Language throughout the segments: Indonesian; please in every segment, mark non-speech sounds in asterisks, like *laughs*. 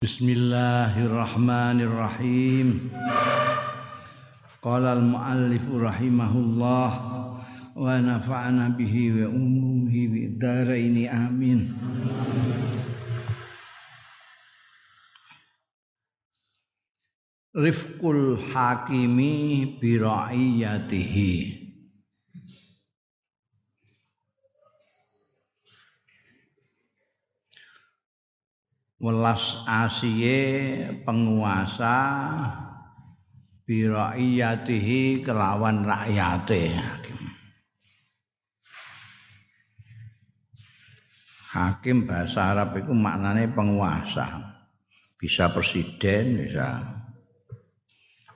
Bismillahirrahmanirrahim. Qala al-muallif rahimahullah wa nafa'ana bihi wa umumihi bi daraini amin. Rifqul hakimi bi ra'iyatihi. Welas asiye penguasa biraiyatihi kelawan rakyate hakim. Hakim bahasa Arab itu maknanya penguasa. Bisa presiden, bisa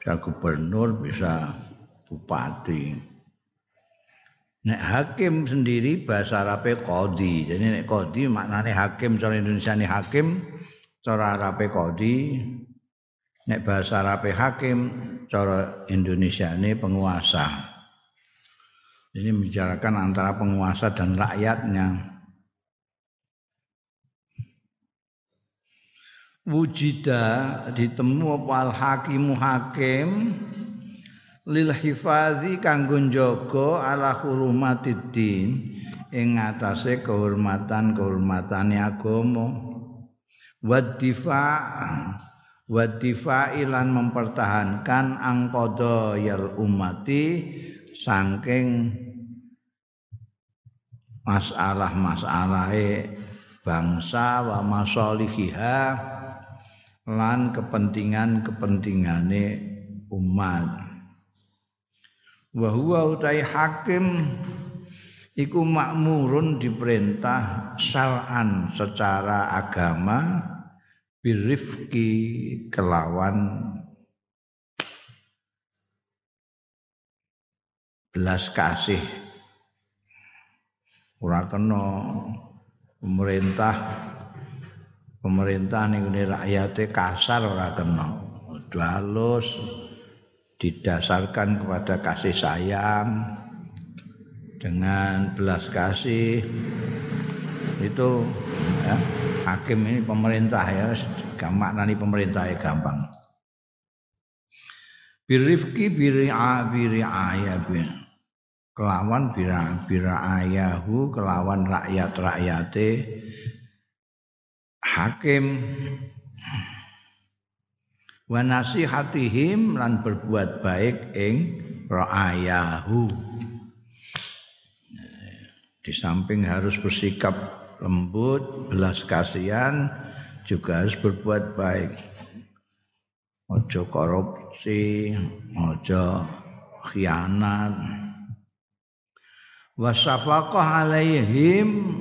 bisa gubernur, bisa bupati. Nek hakim sendiri bahasa Arabnya kodi. Jadi nek kodi maknanya hakim cara Indonesia ini hakim, cara Arabe kodi. Nek bahasa Arabe hakim, cara Indonesia ini penguasa. Ini membicarakan antara penguasa dan rakyatnya. Wujida ditemu apa al hakimu hakim lil hifazi kanggo njaga ala hurumatiddin ing ngatasé kehormatan-kehormatane agama wadifa wadifa ilan mempertahankan angkodo yal umati saking masalah-masalahe bangsa wa masalihiha lan kepentingan-kepentingane umat. Wa huwa utai hakim iku makmurun diperintah syar'an secara agama birifki kelawan belas kasih. Ora kena pemerintah. Pemerintah ning rakyate kasar ora kena. Halus didasarkan kepada kasih sayang dengan belas kasih. Itu ya, hakim ini pemerintah ya gampang nanti pemerintah ya gampang. Birifki biri'a biri'aya kelawan bira bira ayahu kelawan rakyat rakyate hakim. Wa nasihatihim lan berbuat baik ing ra'ayahu. Di samping harus bersikap lembut belas kasihan juga harus berbuat baik. Ojo korupsi ojo khianat. Wasafaqah alaihim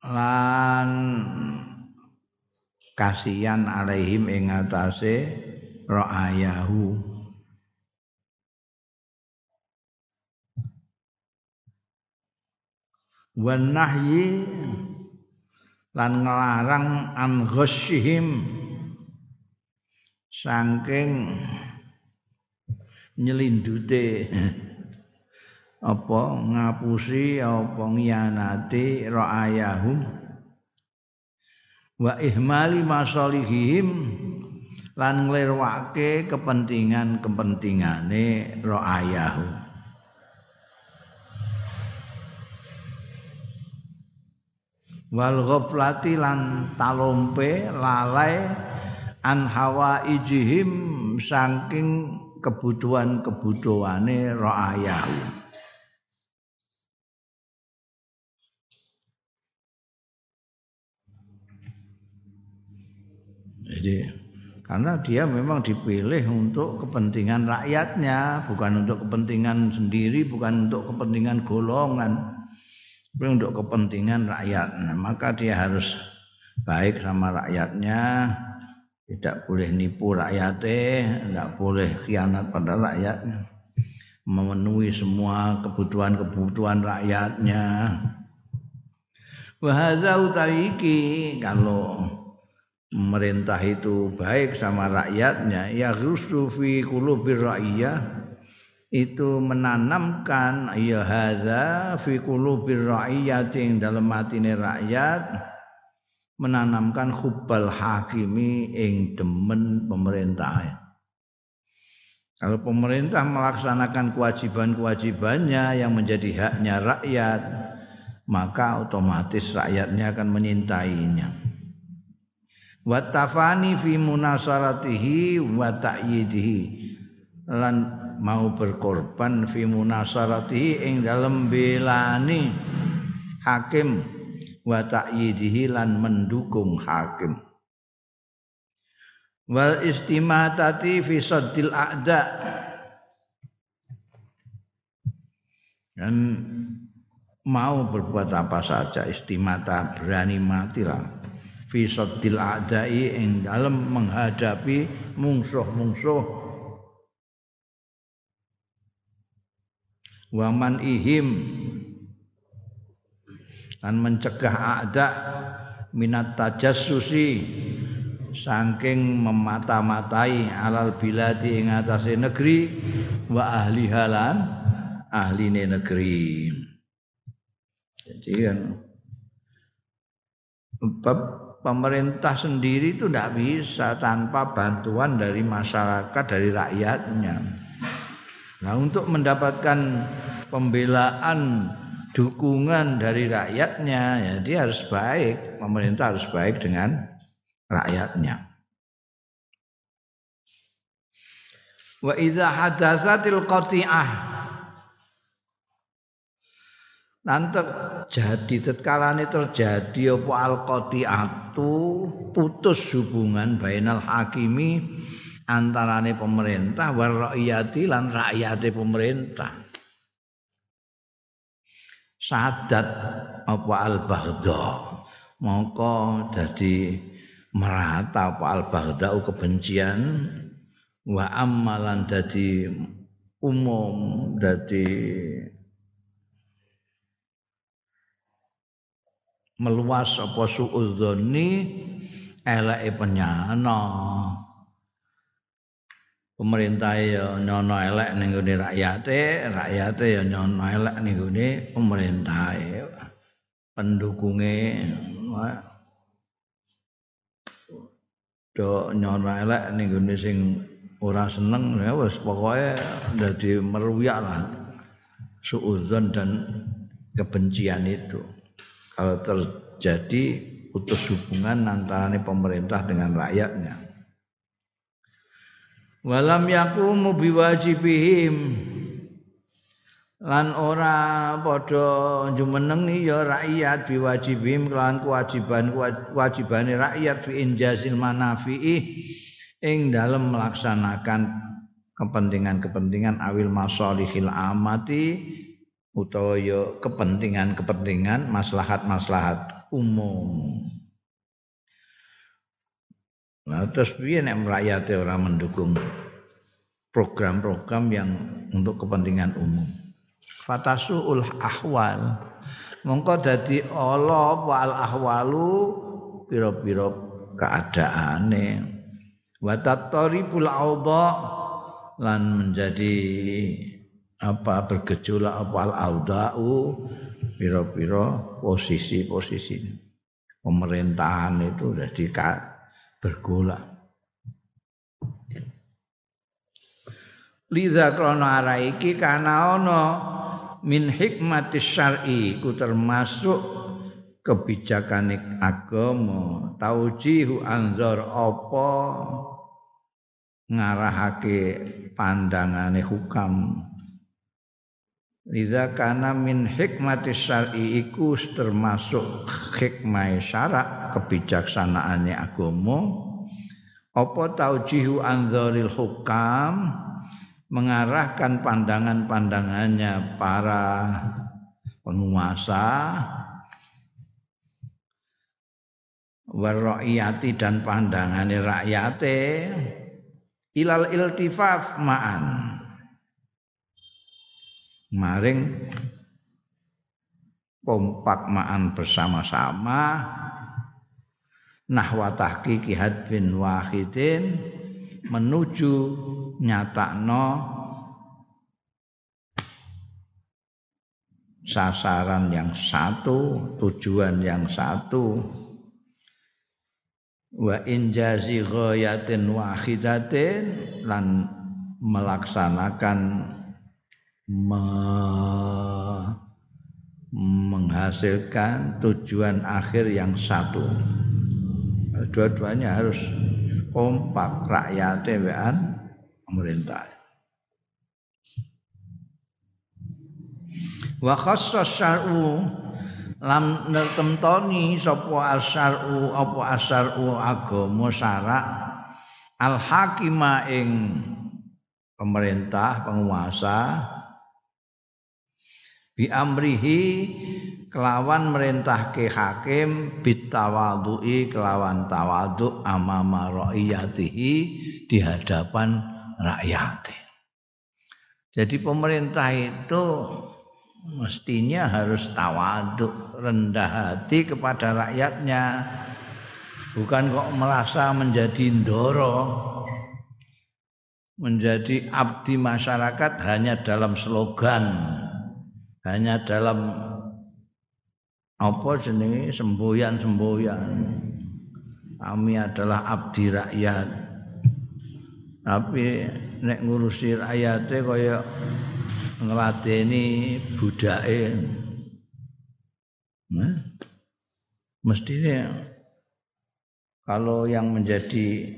lan kasihan alaihim ing atase ra'ayahu wan nahyi lan nglarang an ghasyihim saking nyelindute *laughs* apa ngapusi apa ngianati ra'ayahum. Wa ihmali masalihim lan nglirwake kepentingan-kepentingane ra'ayahu wal ghaflati lan talompe lalai an hawa ijihim saking kebutuhan-kebutuhane ra'ayahu Jadi karena dia memang dipilih untuk kepentingan rakyatnya, bukan untuk kepentingan sendiri, bukan untuk kepentingan golongan, tapi untuk kepentingan rakyat. Nah, maka dia harus baik sama rakyatnya, tidak boleh nipu rakyatnya, tidak boleh khianat pada rakyatnya, memenuhi semua kebutuhan-kebutuhan rakyatnya. Wahada utaiki kalau pemerintah itu baik sama rakyatnya ya rusu fi qulubir ra'iyah itu menanamkan ya hadza fi qulubir ra'iyati ing dalam hatine rakyat menanamkan hubbal hakimi ing demen pemerintah. Kalau pemerintah melaksanakan kewajiban-kewajibannya yang menjadi haknya rakyat, maka otomatis rakyatnya akan menyintainya. Watafani fi munasaratihi wa ta'yidihi lan mau berkorban fi munasaratihi ing dalem belani hakim wa ta'yidihi lan mendukung hakim. Wal istimatati fi saddil a'da. Dan mau berbuat apa saja istimata berani mati lah fi saddil a'dai ing dalam menghadapi mungsuh-mungsuh waman ihim. Dan mencegah ada minat tajassusi. Saking memata-matai alal biladi ing atase negeri wa ahli halan ahline negeri. Jadi kan pemerintah sendiri itu tidak bisa tanpa bantuan dari masyarakat dari rakyatnya nah untuk mendapatkan pembelaan dukungan dari rakyatnya ya dia harus baik. Pemerintah harus baik dengan rakyatnya. Wa idza hadatsatil qati'ah. Nanti jadi tatkala ini terjadi apa al qati'atu putus hubungan bainal hakimi antarane pemerintah war rakyati lan rakyate pemerintah. Sadat apa al baghdha mongko dadi merata apa al baghdha kebencian. Wa amalan dadi umum dadi meluas apa suudzoni eleke penyana pemerintah ya nyono elek ning gone rakyate, rakyate ya nyono elek ning gone pemerintah. Pendukunge do nyono elek ning gone sing ora seneng ya wis pokoke dadi meruyak lah suudzon dan kebencian itu. Kalau terjadi putus hubungan antara pemerintah dengan rakyatnya walam yakumu biwajibihim lan ora padha jumenengi ya rakyat biwajibihim kelan kewajiban kewajibane rakyat fi injazil manafi'i ing dalam melaksanakan kepentingan-kepentingan awil masalihil amati utawa ya kepentingan-kepentingan maslahat-maslahat umum. Nah, terus piye nek rakyate ora mendukung program-program yang untuk kepentingan umum. Fatasuul ahwal. Mongko dadi ala wal ahwalu pira-pira keadaane. Wa tataribul audha lan menjadi apa bergejolak apa al audau pira-pira posisi-posisi pemerintahan itu sudah di bergolak. Liza krana ara iki kana ana min hikmati syar'i ku termasuk kebijakane agama. Taujihu anzar apa? Ngarahake pandangane hukam. Liza kana min hikmati syar'i iku termasuk hikmah syarak kebijaksanaannya agama apa taujihu anzaril hukam mengarahkan pandangan-pandangannya para penguasa warraiyati dan pandangannya rakyate ilal iltifaf ma'an. Maring pompak ma'an bersama-sama nahwa tahqiqi hadbin wahidin menuju nyatakno sasaran yang satu, tujuan yang satu. wa injazi ghayatin wahidatin lan melaksanakan me menghasilkan tujuan akhir yang satu. Dua-duanya harus kompak rakyatnya wean pemerintah. Wa khassa lam nertemtoni sapa asyar'u apa asyar'u agama syarak al hakima ing pemerintah penguasa bi amrihi kelawan merintahke hakim bitawadui kelawan tawaduk amama raiyatihi di hadapan rakyat. Jadi pemerintah itu mestinya harus tawaduk, rendah hati kepada rakyatnya. Bukan kok merasa menjadi ndoro, menjadi abdi masyarakat hanya dalam slogan hanya dalam apa jenenge semboyan-semboyan. Kami adalah abdi rakyat. Tapi nek ngurusi rakyate kaya ngladeni budake. Nah, mestinya kalau yang menjadi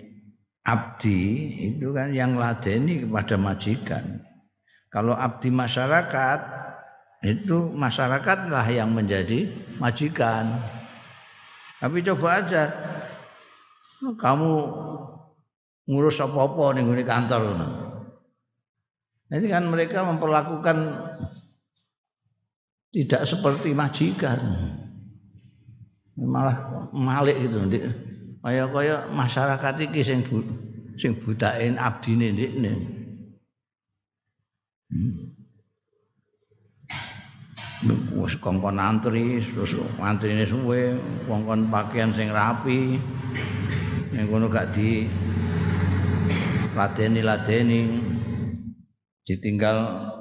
abdi itu kan yang ladeni kepada majikan. Kalau abdi masyarakat itu masyarakatlah yang menjadi majikan. Tapi coba aja kamu ngurus apa-apa nih di kantor. Ini kan mereka memperlakukan tidak seperti majikan. Malah malik gitu. Kaya kaya masyarakat iki sing sing budain abdine. Hmm wis kongkon antri terus antrine suwe kongkon pakaian sing rapi. Ning kono gak di ladeni-ladeni. Ditinggal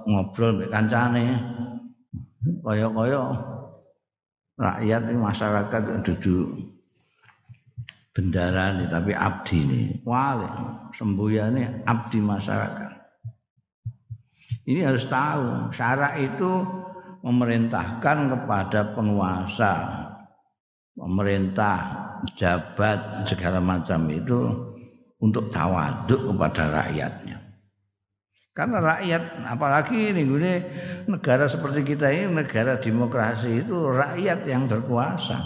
ngobrol mbek kancane. Kaya-kaya rakyat masyarakat duduk bendara nih tapi abdi nih wale sembuyane abdi masyarakat. Ini harus tahu syarat itu memerintahkan kepada penguasa, pemerintah, jabat segala macam itu untuk tawaduk kepada rakyatnya. Karena rakyat, apalagi ini negara seperti kita ini negara demokrasi itu rakyat yang berkuasa.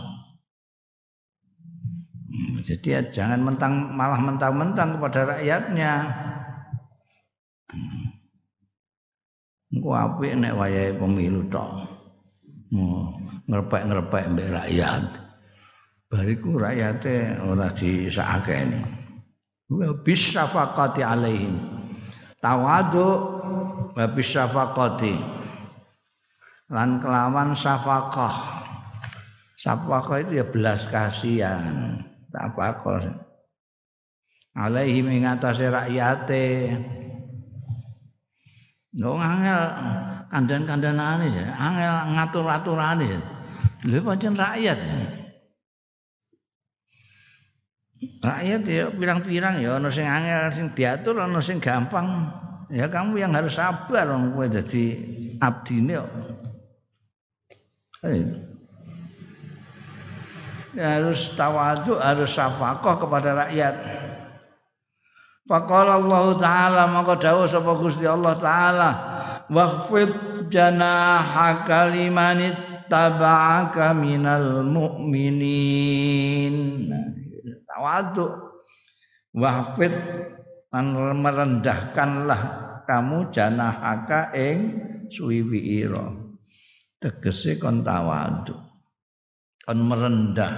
Hmm, jadi ya jangan mentang malah mentang-mentang kepada rakyatnya. Hmm. Engko apik nek wayahe pemilu tok. Ngrepek-ngrepek mbek rakyat. Bariku rakyate ora disakakeni. Wa bisyafaqati alaihim. Tawadu wa bisyafaqati. Lan kelawan syafaqah. Syafaqah itu ya belas kasihan. Syafaqah. Alaihim ing atase rakyate. Nggak angel kandan-kandanane ya, angel ngatur-aturane ya. Lha pancen rakyat ya. Rakyat ya pirang-pirang ya ana sing angel sing diatur ana sing gampang. Ya kamu yang harus sabar wong kowe dadi abdine kok. Ya, harus tawadu, harus syafaqah kepada rakyat. Faqala Allah taala maka dawuh sapa Gusti Allah taala waqfid janahaka liman taba'aka minal mu'minin. Tawadu waqfid lan merendahkanlah kamu janahaka ing suwiwi ira. Tegese kon tawadu. Kon merendah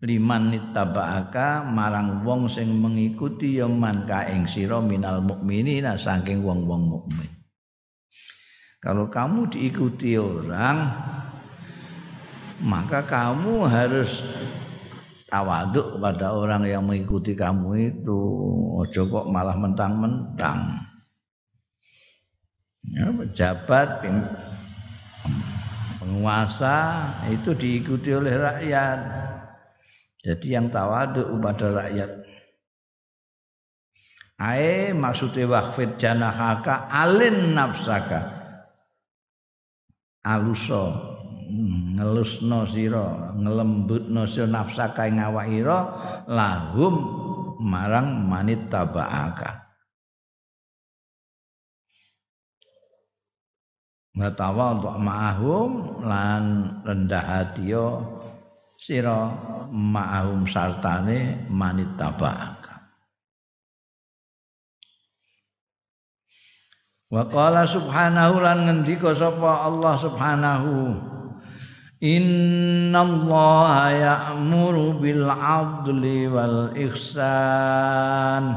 liman nittaba'aka marang wong sing mengikuti ya man ka ing sira minal mukminina saking wong-wong mukmin. Kalau kamu diikuti orang maka kamu harus tawaduk pada orang yang mengikuti kamu itu. Ojo kok malah mentang-mentang. Ya, pejabat penguasa itu diikuti oleh rakyat Jadi yang tawadu pada rakyat. Ae maksudnya wakfit janahaka alin nafsaka. Aluso ngelusno sira, ngelembutno sira nafsaka ing awak lahum marang manit tabaaka. Ngetawa untuk ma'ahum lan rendah hati sira ma'ahum sartane manit tabaaka. Wa qala subhanahu lan ngendika sapa Allah subhanahu Inna Allah ya'muru bil adli wal ihsan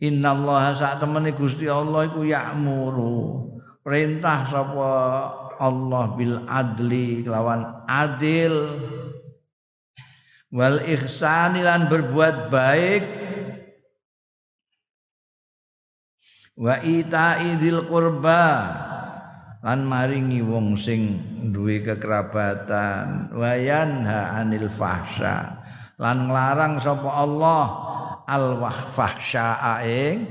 innallaha sak temene Gusti Allah iku ya'muru. Perintah sapa Allah bil adli kelawan adil. Wal ihsani lan berbuat baik. Wa ita'idzil qurba lan maringi wong sing duwe kekerabatan. Wayanha anil fahsya lan nglarang sapa Allah al fahsya ing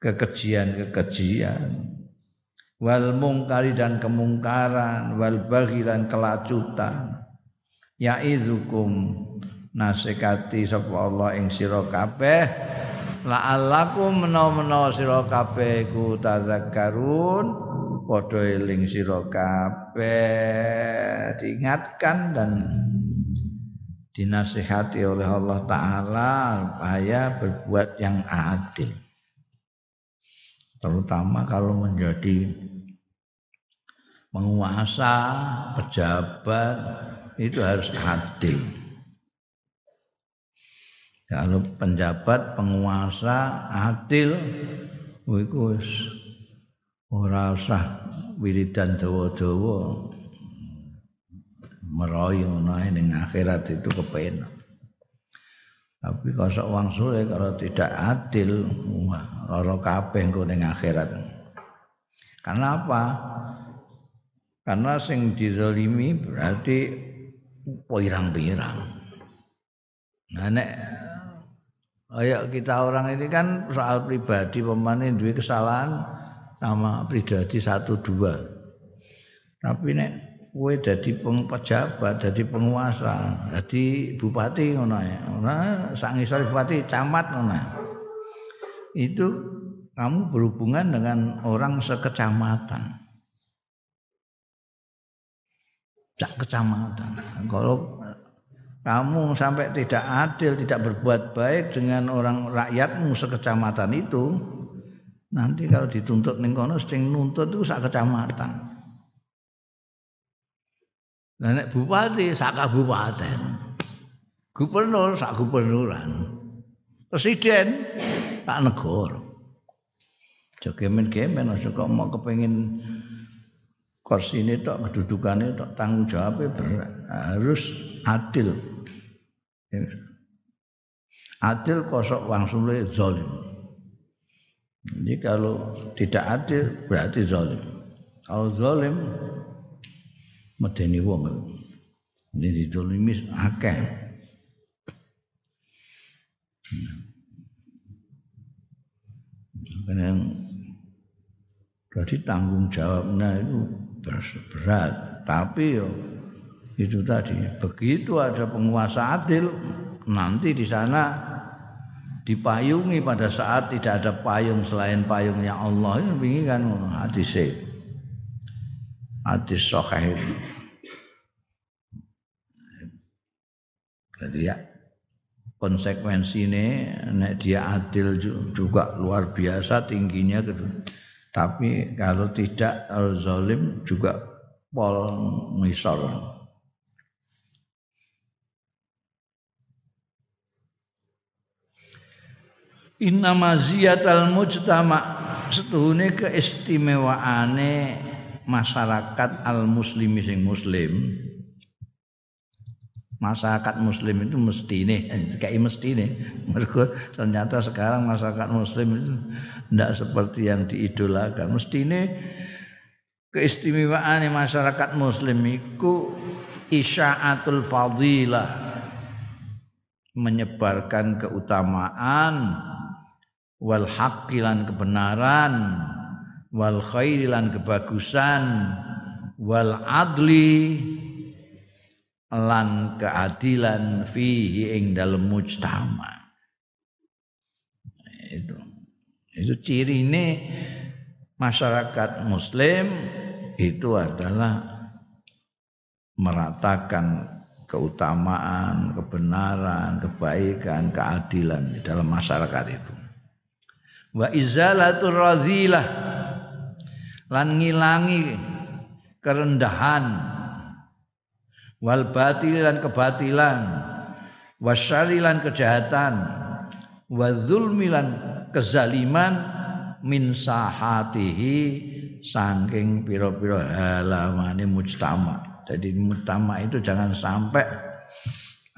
kekejian-kekejian. Wal mungkari dan kemungkaran wal baghi dan kelacutan. Yaizukum nasekati sapa Allah ing sira kabeh. La'allakum menawa-menawa sira kabeh ku tadzakkarun padha eling sira kabeh. Diingatkan dan dinasihati oleh Allah taala supaya berbuat yang adil. Terutama kalau menjadi penguasa pejabat itu harus adil. Kalau penjabat penguasa adil itu ora usah wiridan dawa-dawa meroy ngono ning akhirat itu kepenak. Tapi kalau uang suwe kalau tidak adil wah lara kabeh engko ning akhirat. Karena apa? Karena sing dizalimi berarti pirang-pirang. Nah nek kayak kita orang ini kan soal pribadi pemanin duit kesalahan sama pribadi satu dua. Tapi nek kowe dadi pejabat dadi penguasa dadi bupati ngono ya ngisor bupati camat ngono itu kamu berhubungan dengan orang sekecamatan. Sak kecamatan. Kalau kamu sampai tidak adil, tidak berbuat baik dengan orang rakyatmu sekecamatan itu, Nanti kalau dituntut ning kono nuntut itu sak kecamatan. Nah, nek bupati sak kabupaten. Gubernur sak gubernuran. Presiden sak negara. Aja kok mau kepengin kursi ini tok kedudukannya tok tanggung jawabnya berat. Harus adil. Adil kosok wang sulit zalim. Jadi kalau tidak adil berarti zalim. Kalau zalim medeni wong. Ini dizalimi akeh. Karena berarti tanggung jawabnya itu berat. Tapi yo itu tadi begitu ada penguasa adil nanti di sana dipayungi pada saat tidak ada payung selain payungnya Allah ini kan hadis hadis sahih itu. Jadi ya konsekuensi ini nek dia adil juga luar biasa tingginya gitu. Tapi kalau tidak al zalim juga pol misal. Inna maziyatal mujtama setuhune keistimewaane masyarakat al muslimi sing muslim. Masyarakat muslim itu mesti ini kayak mesti ini mereka ternyata sekarang masyarakat muslim itu tidak seperti yang diidolakan. Mesti ini keistimewaan masyarakat muslim itu isya'atul fadilah. Menyebarkan keutamaan wal haqqilan kebenaran wal khairilan kebagusan wal adli lan keadilan fihi ing dalam mujtama itu. Itu ciri ini masyarakat muslim itu adalah meratakan keutamaan, kebenaran, kebaikan, keadilan di dalam masyarakat itu. Wa izalatul razilah lan ngilangi kerendahan. Wal batil lan kebatilan. Wasyari lan kejahatan. Wa zulmilan kezaliman. Min sahatihi saking pira-pira halamane mujtama' Jadi mutama itu jangan sampai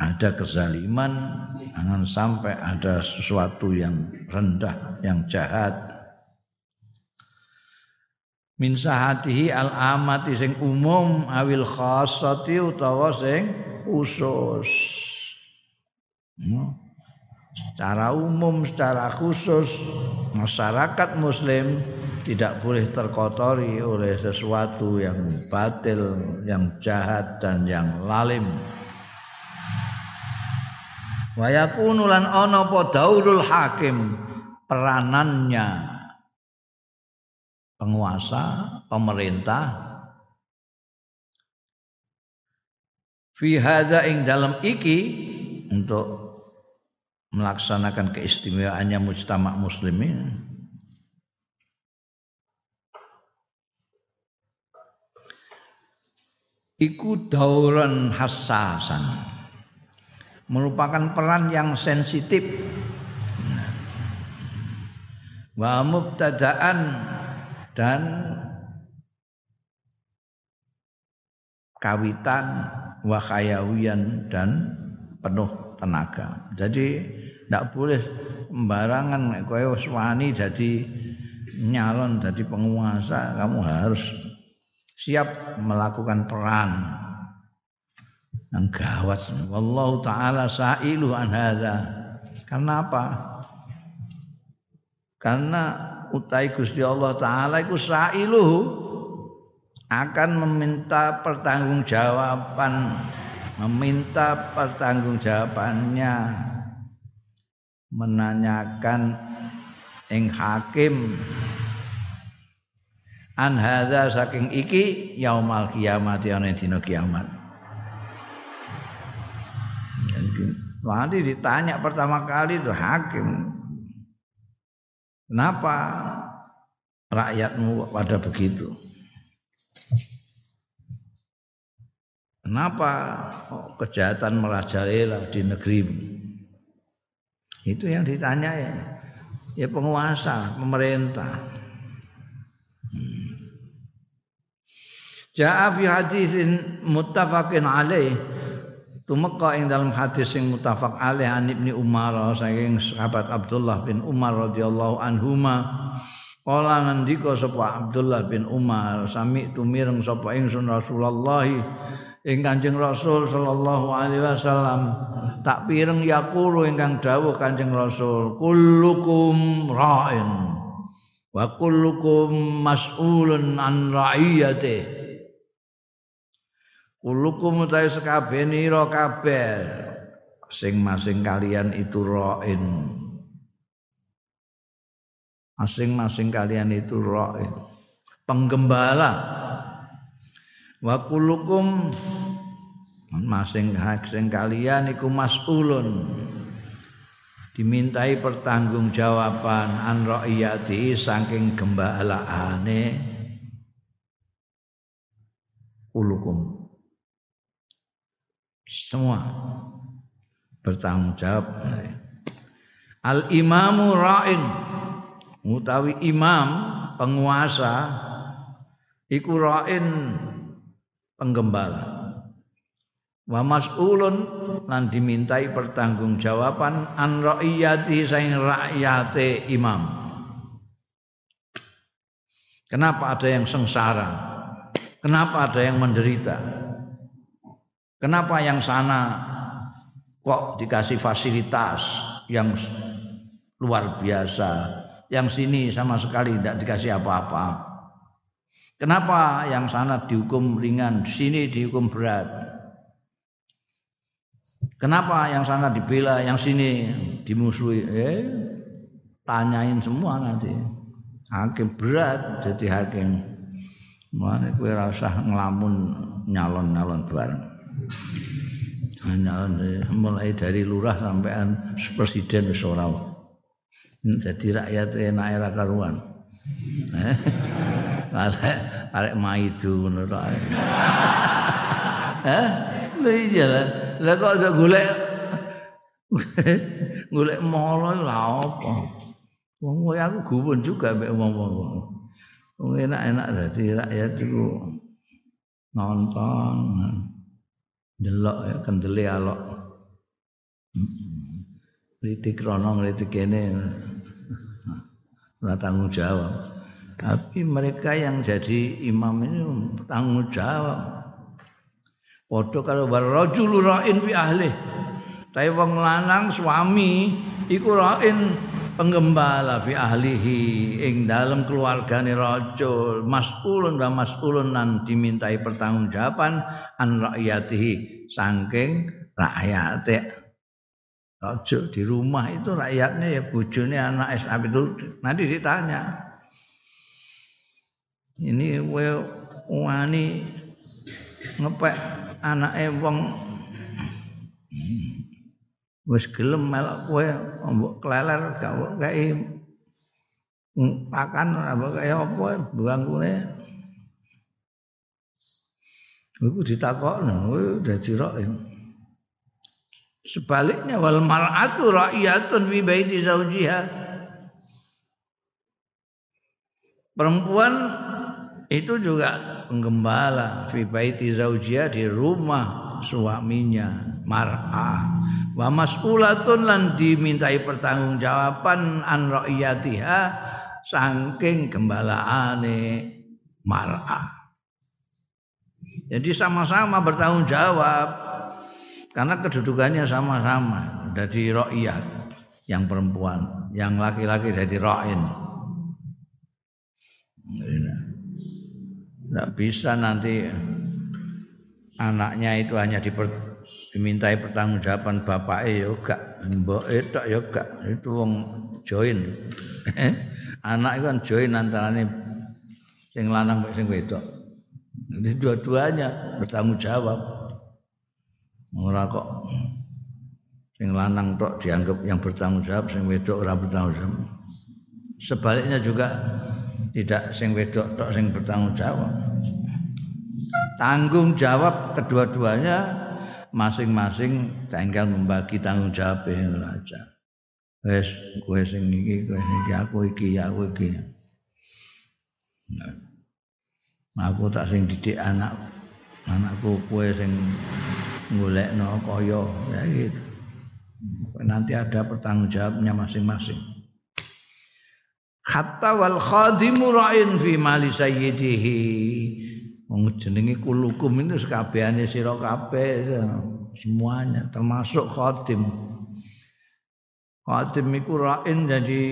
ada kezaliman, jangan sampai ada sesuatu yang rendah, yang jahat. Min sahatihi al amati sing umum awil khassati utawa sing khusus. Hmm. Secara umum, secara khusus masyarakat muslim tidak boleh terkotori oleh sesuatu yang batil, yang jahat dan yang lalim. Wa yakunu lan ana hakim peranannya penguasa, pemerintah. Fi hadza ing dalam iki untuk melaksanakan keistimewaannya mujtama muslimin. Iku dauran hassasan merupakan peran yang sensitif. Wa mubtadaan dan kawitan wa khayawian dan penuh tenaga. Jadi tidak boleh sembarangan kowe wani jadi nyalon jadi penguasa kamu harus siap melakukan peran yang gawat. Wallahu taala sa'ilu an hadza. Karena apa? Karena utai Gusti Allah taala iku sa'ilu akan meminta pertanggungjawaban meminta pertanggungjawabannya menanyakan ing hakim an hadza saking iki yaumal kiamat ana dina kiamat? Nanti ditanya pertama kali itu hakim Kenapa rakyatmu pada begitu? Kenapa kejahatan merajalela di negerimu? Itu yang ditanya ya. Ya penguasa, pemerintah. Ja'a fi muttafaqin alaih tumeka ing dalam hadis sing muttafaq alaih an Ibnu Umar saking sahabat Abdullah bin Umar radhiyallahu anhuma. Kala ngendika sapa Abdullah bin Umar sami tumireng sapa ingsun Rasulullah ing Kanjeng Rasul sallallahu alaihi wasallam. Tak pireng yaqulu ingkang dawuh Kanjeng Rasul kullukum ra'in wa kullukum mas'ulun an ra'iyatihi Kulukum utawi sekabehira kabeh masing-masing kalian itu ra'in. Masing-masing kalian itu ra'in. Penggembala. Wa kulukum masing-masing kalian iku mas'ulun. Dimintai pertanggungjawaban an ra'iyati saking gembalaane kulukum semua. Bertanggung jawab. Al imamu ra'in. Utawi imam penguasa iku ra'in penggembala. Wa mas'ulun lan dimintai pertanggungjawaban an ra'iyati saing rakyate imam. Kenapa ada yang sengsara? Kenapa ada yang menderita kenapa yang sana kok dikasih fasilitas yang luar biasa. Yang sini sama sekali tidak dikasih apa-apa. Kenapa yang sana dihukum ringan, sini dihukum berat? Kenapa yang sana dibela, yang sini dimusuhi? Eh, tanyain semua nanti. Hakim berat jadi hakim. Mana kue rasa ngelamun nyalon-nyalon bareng. Mulai dari lurah sampean presiden wis jadi rakyat enak era karuan. Eh? *laughs* Arek arek maidu ngono tok. Eh? Lha iya lah. Lah kok aja golek *laughs* golek molo lha apa? Wong kowe aku gumun juga mbek wong-wong. Wong enak-enak dadi rakyat iku nonton delok ya kendele alok. Kritik rono kritik kene ora tanggung jawab. Tapi mereka yang jadi imam ini tanggung jawab. Padha karo warajul ra'in fi ahli. Tapi wong lanang suami iku ra'in penggembala fi ahlihi ing dalam keluargane rajul mas'ulun wa mas'ulun nan dimintai pertanggungjawaban an rakyatihi saking rakyate Ojo di rumah itu rakyatnya ya bojone anak SMP itu nanti ditanya. Ini kowe wani ngepek anake wong wis gelem melok kowe mbok kleler gak kei pakan apa kaya apa bangkune Iku ditakokno, dadi rok Sebaliknya wal mar'atu ra'iyatun fi baiti zaujiha. Perempuan itu juga penggembala fi baiti zaujiha di rumah suaminya mar'ah. Wa mas'ulatun lan dimintai pertanggungjawaban an ra'iyatiha saking gembalaane mar'ah. Jadi sama-sama bertanggung jawab karena kedudukannya sama-sama dari ro'iyah yang perempuan, yang laki-laki dari ro'in. Tidak bisa nanti anaknya itu hanya diper, dimintai pertanggungjawaban bapak ya gak, mbok itu ya gak, itu wong join. Anak itu kan join antaranya sing lanang sing wedok. Jadi dua-duanya bertanggung jawab. Ora kok sing lanang tok dianggap yang bertanggung jawab, sing wedok ora bertanggung jawab. Sebaliknya juga tidak sing wedok tok sing bertanggung jawab. Tanggung jawab kedua-duanya masing-masing tinggal membagi tanggung jawab aja. Wes kowe sing iki, kowe iki, aku iki, aku iki. Nah, aku tak sing didik anak anakku kowe sing golekno kaya ya gitu. Nanti ada pertanggungjawabnya masing-masing. Hatta wal khadimu ra'in fi mali sayyidihi. Wong kulukum itu sekabehane sira kabeh semuanya termasuk khadim. Khadim iku ra'in jadi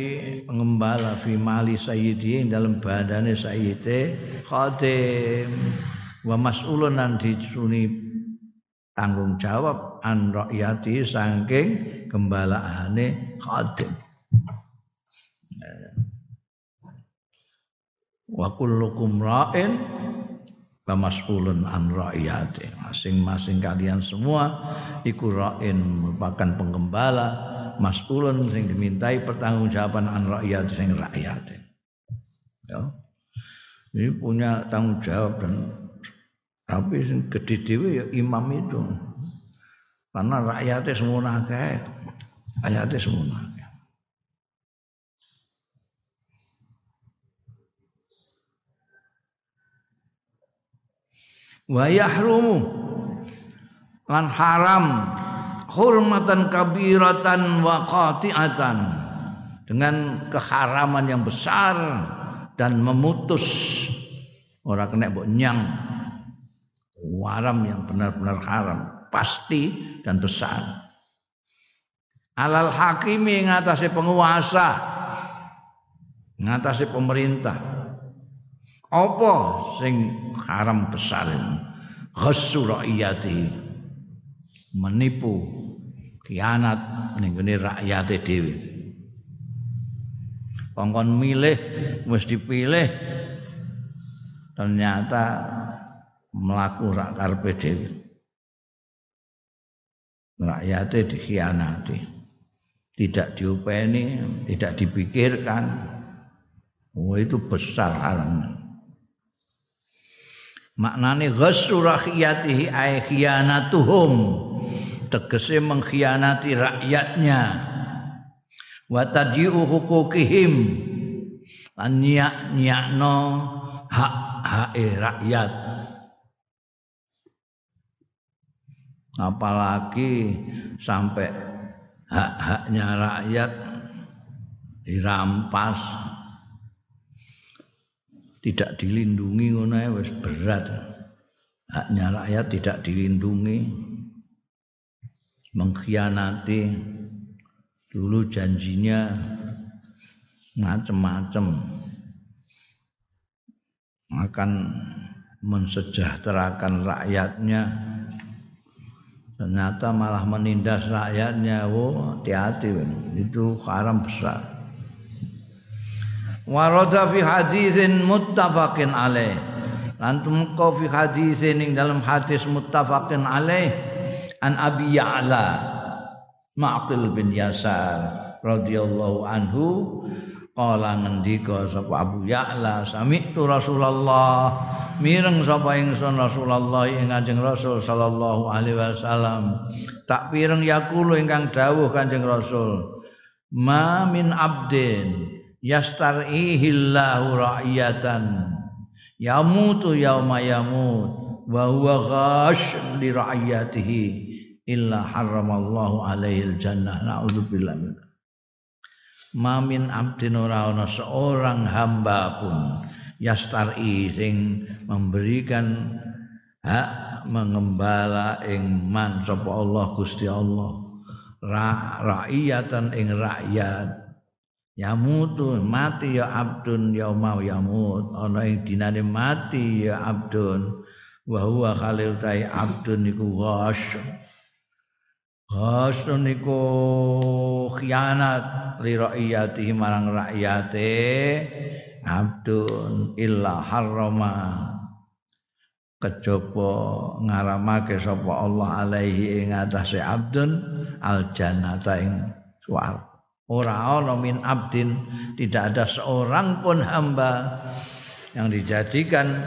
pengembala fi mali sayyidihi dalam badane sayyide khadim wa mas'ulun nan disuni tanggung jawab an rakyati saking gembalaane khadim wa kullukum ra'in wa mas'ulun an rakyati masing-masing kalian semua iku ra'in merupakan penggembala mas'ulun sing dimintai pertanggungjawaban an rakyati sing rakyat ya ini punya tanggung jawab dan tapi sing gedhe dhewe ya imam itu. Karena rakyatnya semua akeh. Rakyatnya semua akeh. Wa yahrumu. Lan haram. Hurmatan kabiratan wa qati'atan. Dengan keharaman yang besar dan memutus. Orang kena mbok nyang. Haram yang benar-benar haram. Pasti dan besar. Alal hakimi ngatasi penguasa. Ngatasi pemerintah apa sing haram besar ghassu rakyati menipu kianat ning gone rakyate dhewe. Kongkon milih wis dipilih ternyata melaku rak karepe dhewe. Rakyate dikhianati. Tidak diupeni tidak dipikirkan. Oh itu besar haramnya maknane ghassu rakyatihi ay khianatuhum. Tegese mengkhianati rakyatnya. Wa tadyi'u hukukihim. Lan nyak-nyakno hak-hak rakyat. Apalagi sampai hak-haknya rakyat dirampas tidak dilindungi ngono wis berat. Haknya rakyat tidak dilindungi mengkhianati. Dulu janjinya macam-macam akan mensejahterakan rakyatnya. Ternyata malah menindas rakyatnya. Oh hati-hati itu haram besar warada fi hadisin muttafaqin alaih. Lantum kau fi hadisin dalam hadis muttafaqin alaih. An Abi Ya'la Ma'qil bin Yasar radhiyallahu anhu Kala ngendika sapa Abu Ya'la sami'tu Rasulullah. Mireng sapa ingsun Rasulullah ing Kanjeng Rasul sallallahu alaihi wasallam. Tak pireng yakulu ingkang dawuh Kanjeng Rasul. Ma min abdin yastarihillahu ra'iyatan yamutu yauma yamut wa huwa ghash li ra'iyatihi illa haramallahu alaihi jannah. Naudzubillah min mamin abdin ora ana seorang hamba pun yastari sing memberikan hak mengembala ing man sapa Allah Gusti Allah. Ra raiyatan ing rakyat yamutu mati ya abdun yauma yamut ana ing dinane mati ya abdun. Wa huwa khalil tai abdun niku ghasyy Hasun niku khianat li rakyati marang rakyate abdun illa harrama. Kejaba ngaramake sapa Allah alaihi ing atase abdun al jannata ing swarga ora ana min abdin tidak ada seorang pun hamba yang dijadikan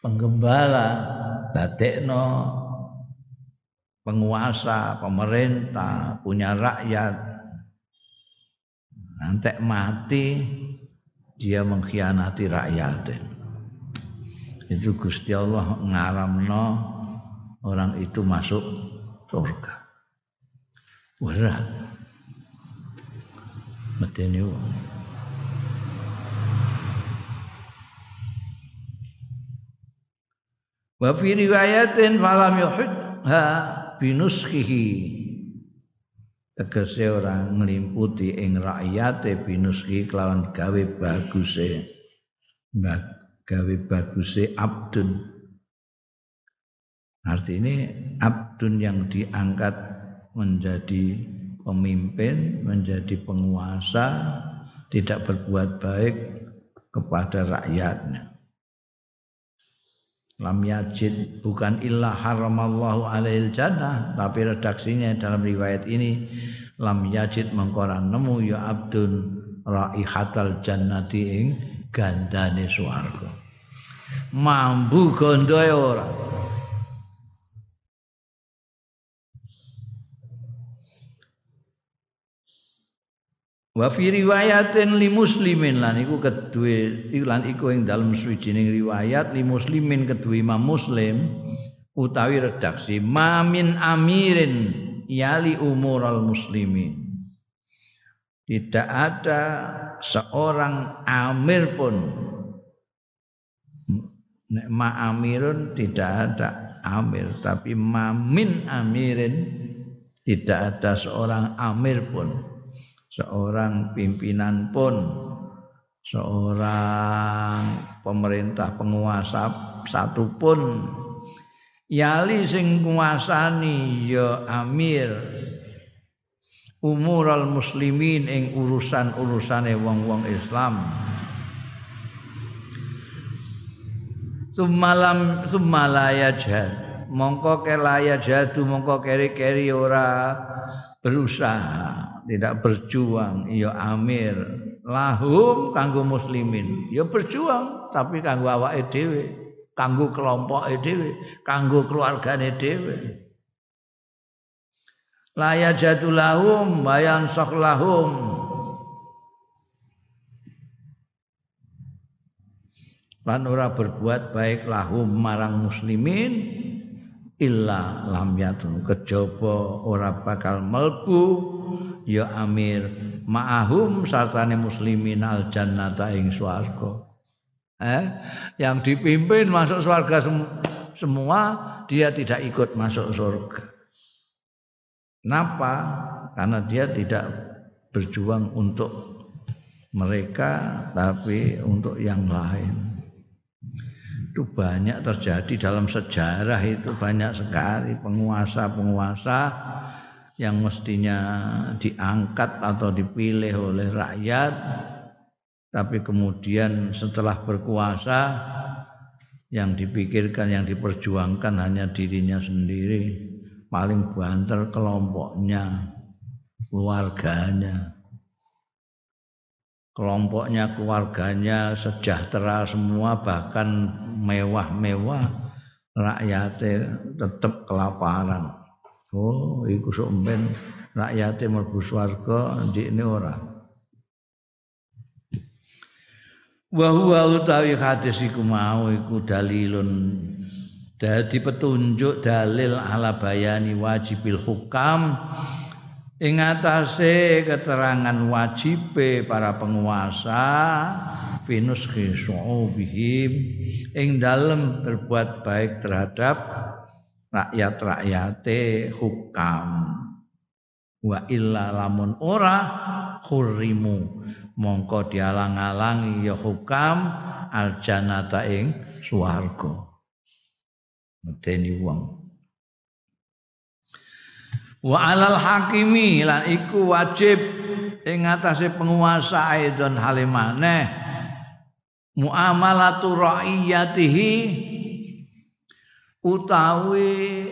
penggembala dadekno penguasa, pemerintah, punya rakyat. Nanti mati dia mengkhianati rakyat. Itu Gusti Allah ngaramno orang itu masuk surga. Berat. Medeni Wa fi riwayatin falam yuhidha binuskhihi tegese ora nglimputi ing rakyate binuskhi kelawan gawe baguse. Gawe baguse abdun. Artinya abdun yang diangkat menjadi pemimpin menjadi penguasa tidak berbuat baik kepada rakyatnya. Lam yajid bukan illa haramallahu alaihil jannah tapi redaksinya dalam riwayat ini lam yajid mengkoran nemu ya abdun raihatal jannati ing gandane swarga. Mambu gondoe ora Wa fi riwayatin li muslimin. Lan iku kedue lan iku ing dalem suwijining riwayat li muslimin kedue Imam Muslim utawi redaksi mamin amirin yali umural muslimin. Tidak ada seorang amir pun. Nek ma amirun tidak ada amir tapi mamin amirin tidak ada seorang amir pun seorang pimpinan pun seorang pemerintah penguasa satu pun. Yali sing nguasani ya amir. Umural muslimin ing urusan-urusane wong-wong Islam. Sumalam sumalaya jad mongko kelaya jadu mongko keri-keri ora berusaha tidak berjuang ya amir. Lahum kanggo muslimin. Ya berjuang tapi kanggo awake dhewe kanggo kelompoke dhewe kanggo keluargane dhewe. La jatuh lahum bayan sok lahum. Lan ora berbuat baik lahum marang muslimin illa lam yatun. Kejaba ora bakal melbu ya amir ma'ahum sartane muslimin al jannata ing swarga. Eh yang dipimpin masuk surga sem semua dia tidak ikut masuk surga. Kenapa? Karena dia tidak berjuang untuk mereka tapi untuk yang lain. Itu banyak terjadi dalam sejarah itu banyak sekali penguasa-penguasa yang mestinya diangkat atau dipilih oleh rakyat tapi kemudian setelah berkuasa yang dipikirkan yang diperjuangkan hanya dirinya sendiri paling banter kelompoknya keluarganya kelompoknya, keluarganya sejahtera semua bahkan mewah-mewah rakyatnya tetap kelaparan. Oh, iku sumben rakyatnya mlebu swarga di ini ora. Wa huwa utawi hadis iku mau iku dalilun. Dadi petunjuk dalil ala bayani wajibil hukam. Ing atase keterangan wajibe para penguasa finus bihim ing dalem berbuat baik terhadap rakyat-rakyate hukam. Wa illa lamun ora khurimu mongko dialang-alangi ya hukam aljanata ing swarga. Medeni wong. Wa alal hakimi lan iku wajib ing atase penguasa aidon halimane muamalatu raiyatihi utawi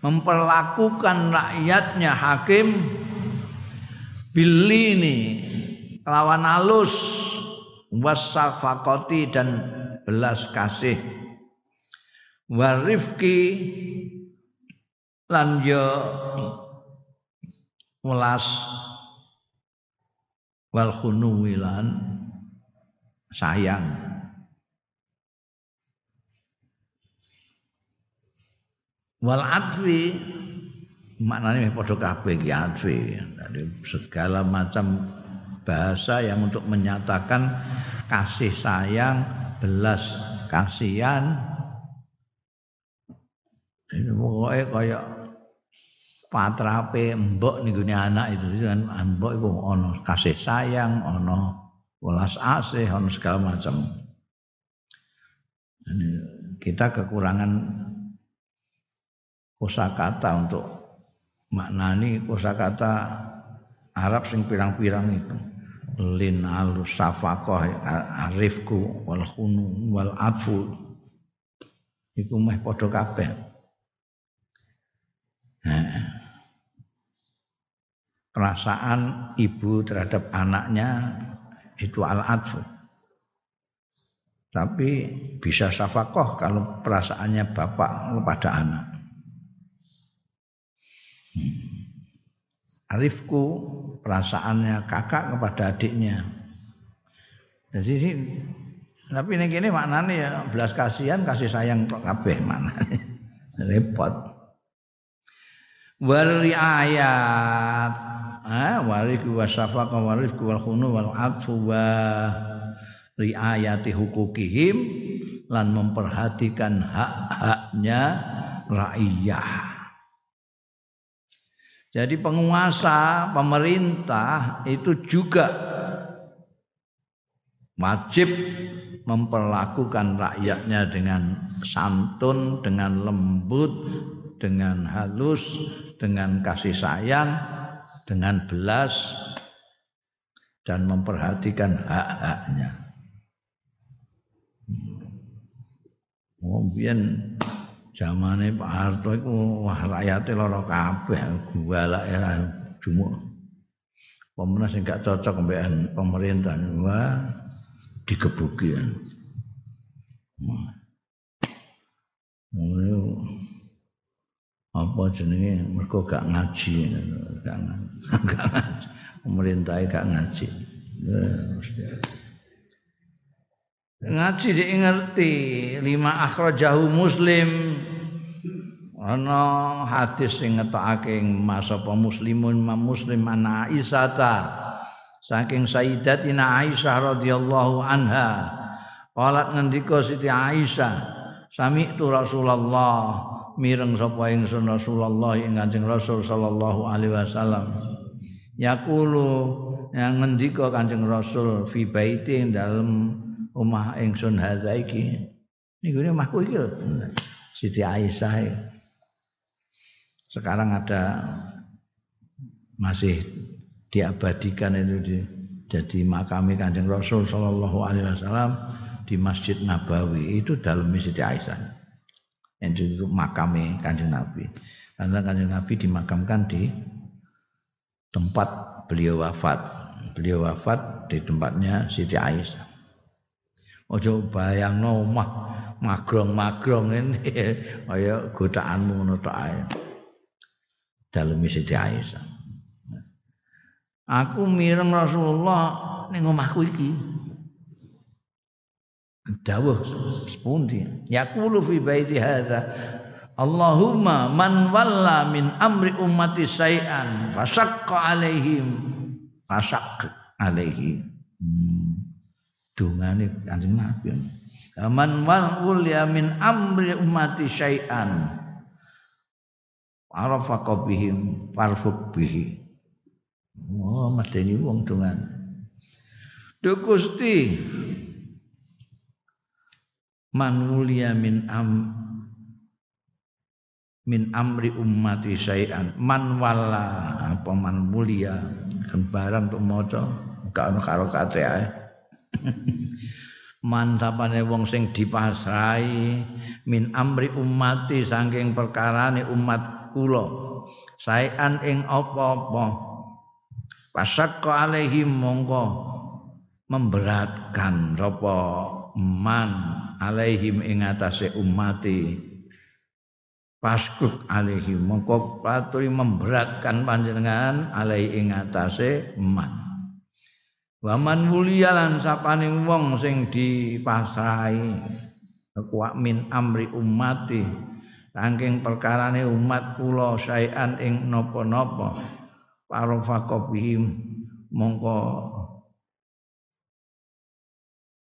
memperlakukan rakyatnya hakim bilini lawan alus wasafakoti dan belas kasih. Warifki lan yo welas wal khunuwilan sayang wal adwi. Maknanya padha kabeh iki adwi. Jadi segala macam bahasa yang untuk menyatakan kasih sayang belas kasihan. Ini pokoknya kayak patrape mbok nih anak itu. Kan mbok itu ono kasih sayang ono welas asih ono segala macam. Ini kita kekurangan kosakata untuk maknani kosakata Arab sing pirang-pirang itu lin alus safaqah arifku wal khunu wal atfu iku meh padha kabeh perasaan ibu terhadap anaknya itu al-adfu. Tapi bisa safakoh kalau perasaannya bapak kepada anak. Rifku perasaannya kakak kepada adiknya. Jadi tapi ini gini maknanya ya belas kasihan kasih sayang kabeh maknanya. *laughs* Repot. Wal ayat ah warik wa syafaqa warik wal khunu wal atfu wa riayati hukukihim lan memperhatikan hak-haknya rakyat. Jadi penguasa, pemerintah itu juga wajib memperlakukan rakyatnya dengan santun, dengan lembut, dengan halus, dengan kasih sayang, dengan belas dan memperhatikan hak-haknya. Oh, zamane Pak Harto iku wah rakyate lara kabeh gua era jumuk. Pemenang sing gak cocok mbek pemerintah wah digebuki. Apa jenenge? Mergo gak ngaji. Gak ngaji. Pemerintah gak ngaji. Ngaji dia ngerti lima akhrajahu muslim ana hadis sing ngetokake mas apa muslimun ma muslim ana Aisyata saking sayyidatina Aisyah radhiyallahu anha qalat ngendika Siti Aisyah sami tu Rasulullah mireng sapa ingsun Rasulullah ing Kanjeng Rasul sallallahu alaihi wasallam. Yaqulu yang ngendika Kanjeng Rasul fi baiti dalam omah ingsun hadza iki. Niku omahku iki Siti Aisyah sekarang ada masih diabadikan itu di, jadi makami Kanjeng Rasul sallallahu alaihi wasallam di Masjid Nabawi itu dalam Siti Aisyah yang itu makamnya kanjeng Nabi. Karena kanjeng Nabi dimakamkan di tempat beliau wafat. Beliau wafat di tempatnya Siti Aisyah. Ojo bayang omah magrong-magrong ini *laughs* kaya godaanmu ngono ae. Dalem Siti Aisyah. Aku mireng Rasulullah ning omahku iki dawuh sepundi yaqulu fi baiti hadza Allahumma man walla min amri ummati syai'an fasaqqa alaihim fasaq alaihi hmm. dungane kanjeng Nabi man wal ya min amri ummati syai'an arafa bihim farfuq bihi. Oh medeni wong dungan Duh Gusti. Man mulia min am min amri ummati syai'an man wala apa man mulia kan barang untuk maca. Gak ono karo kate ae. Man sapane wong sing dipasrai min amri ummati saking perkarane umat kula. Syai'an ing apa-apa. Pasakka alaihim mongko memberatkan apa man alaihim ing atase ummati. Paskut alaihim mongko paturi memberatkan panjenengan alai ing atase man. Waman mulia lan sapane wong sing dipasrahi. Kuat min amri ummati saking perkarane umat kula saean ing napa-napa para faqobihim mongko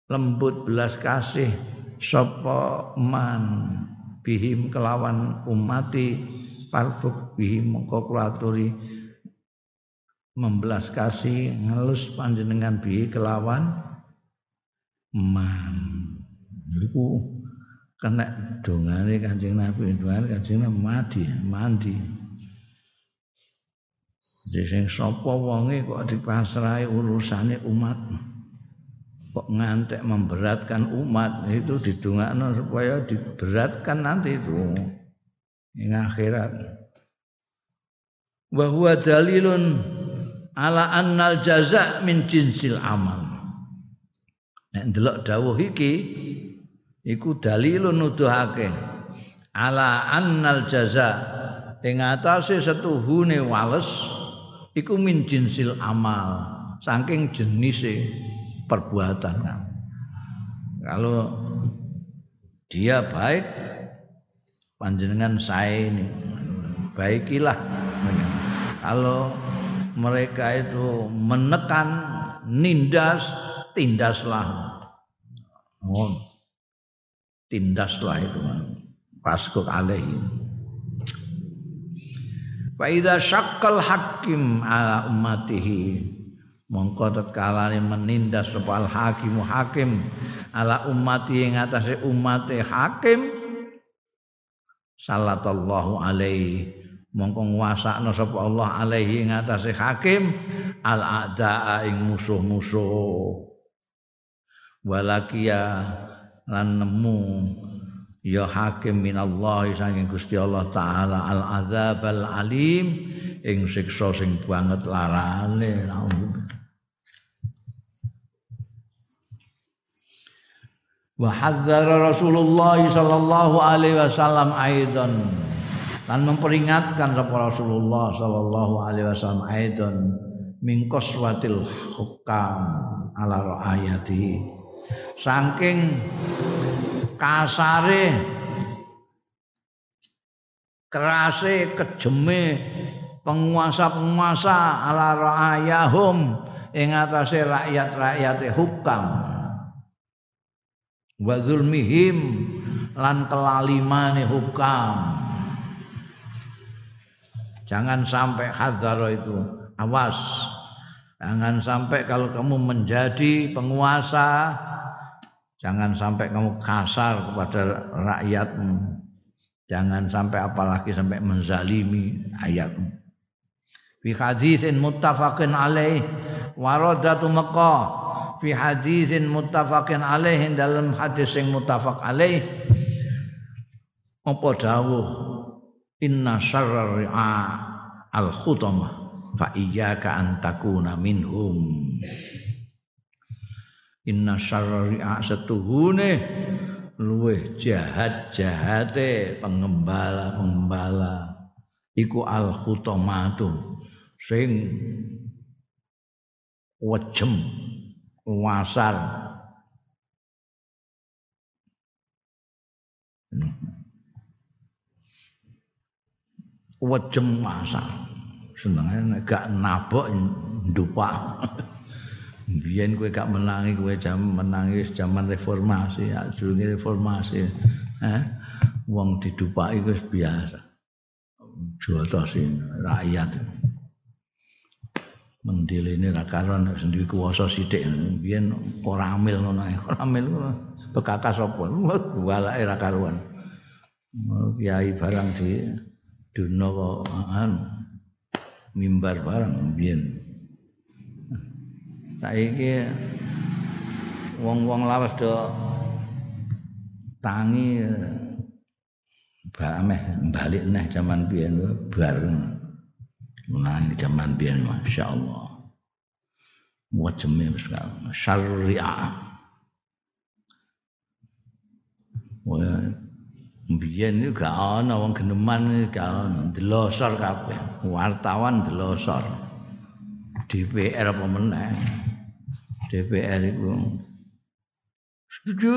lembut belas kasih sapa man bihim kelawan umati parfuk bihim mongko kulaturi membelas kasih ngelus panjenengan bihi kelawan man. Iku kena dongane Kanjeng Nabi dongane Kanjeng Nabi mandi mandi. Sing sapa wonge kok dipasrahi urusane umat? Kok ngantek memberatkan umat? Itu didungakno supaya diberatkan nanti itu. Ing akhirat. Wa huwa dalilun ala annal jaza min jinsil amal. Nek ndelok dawuh iki iku dalilun nuduhake. Ala annal jaza. Ing atase setuhune wales iku min jinsil amal saking jenise perbuatan kalau dia baik panjenengan saya ini baikilah kalau mereka itu menekan nindas tindaslah. Oh, tindaslah itu paskuk alaihi Fa idza syaqqal hakim ala ummatihi. Mongko tetkalane menindas sapa al hakimu hakim ala ummati ing atase umate hakim. Sallallahu alaihi. Mongko nguasakno sapa Allah alaihi ing atase hakim. Al a'daa ing musuh-musuh. Walakia lan nemu. Ya hakim minallah saking Gusti Allah taala al azab al alim ing siksa sing banget larane. Wa hadzara Rasulullah sallallahu alaihi wasallam aidan dan memperingatkan sapa Rasulullah sallallahu alaihi wasallam aidan min qaswatil hukam ala raayati saking kasare kerase kejeme penguasa-penguasa ala ra'ayahum ing atase rakyat-rakyate hukam. Wa zulmihim lan kelalimane hukam. Jangan sampai hadzar itu. Awas. Jangan sampai kalau kamu menjadi penguasa Jangan sampai kamu kasar kepada rakyatmu. Jangan sampai apalagi sampai menzalimi ayatmu. Fi haditsin muttafaqin alaih waradatu Makkah fi haditsin muttafaqin alaih dalam hadis yang muttafaq alaih apa dawuh inna syarra ri'a al khutamah fa iyyaka an takuna minhum inna syarri'a setuhune. Luweh jahat jahate pengembala pengembala iku al khutamatu sing wejem wasar. Wejem wasar. Senengane gak nabok ndupak biyen kowe gak menangi kowe jam menangis zaman reformasi ya jurunge reformasi. Eh? Wong didupaki wis biasa. Jotosin rakyat. Mendile ini ra karon sendiri kuwasa sithik. Biyen ora amil ngono ae. Ora amil bekakas apa *laughs* walake ra karuan. Kiai barang di duno kok anu mimbar barang biyen saiki wong-wong lawas do tangi bameh balik neh zaman biyen bar menangi zaman biyen masyaallah. Wajeme wis syariah. Wah, biyen iki gak ana wong geneman gak ana delosor kabeh. Wartawan delosor DPR apa meneh DPR itu setuju,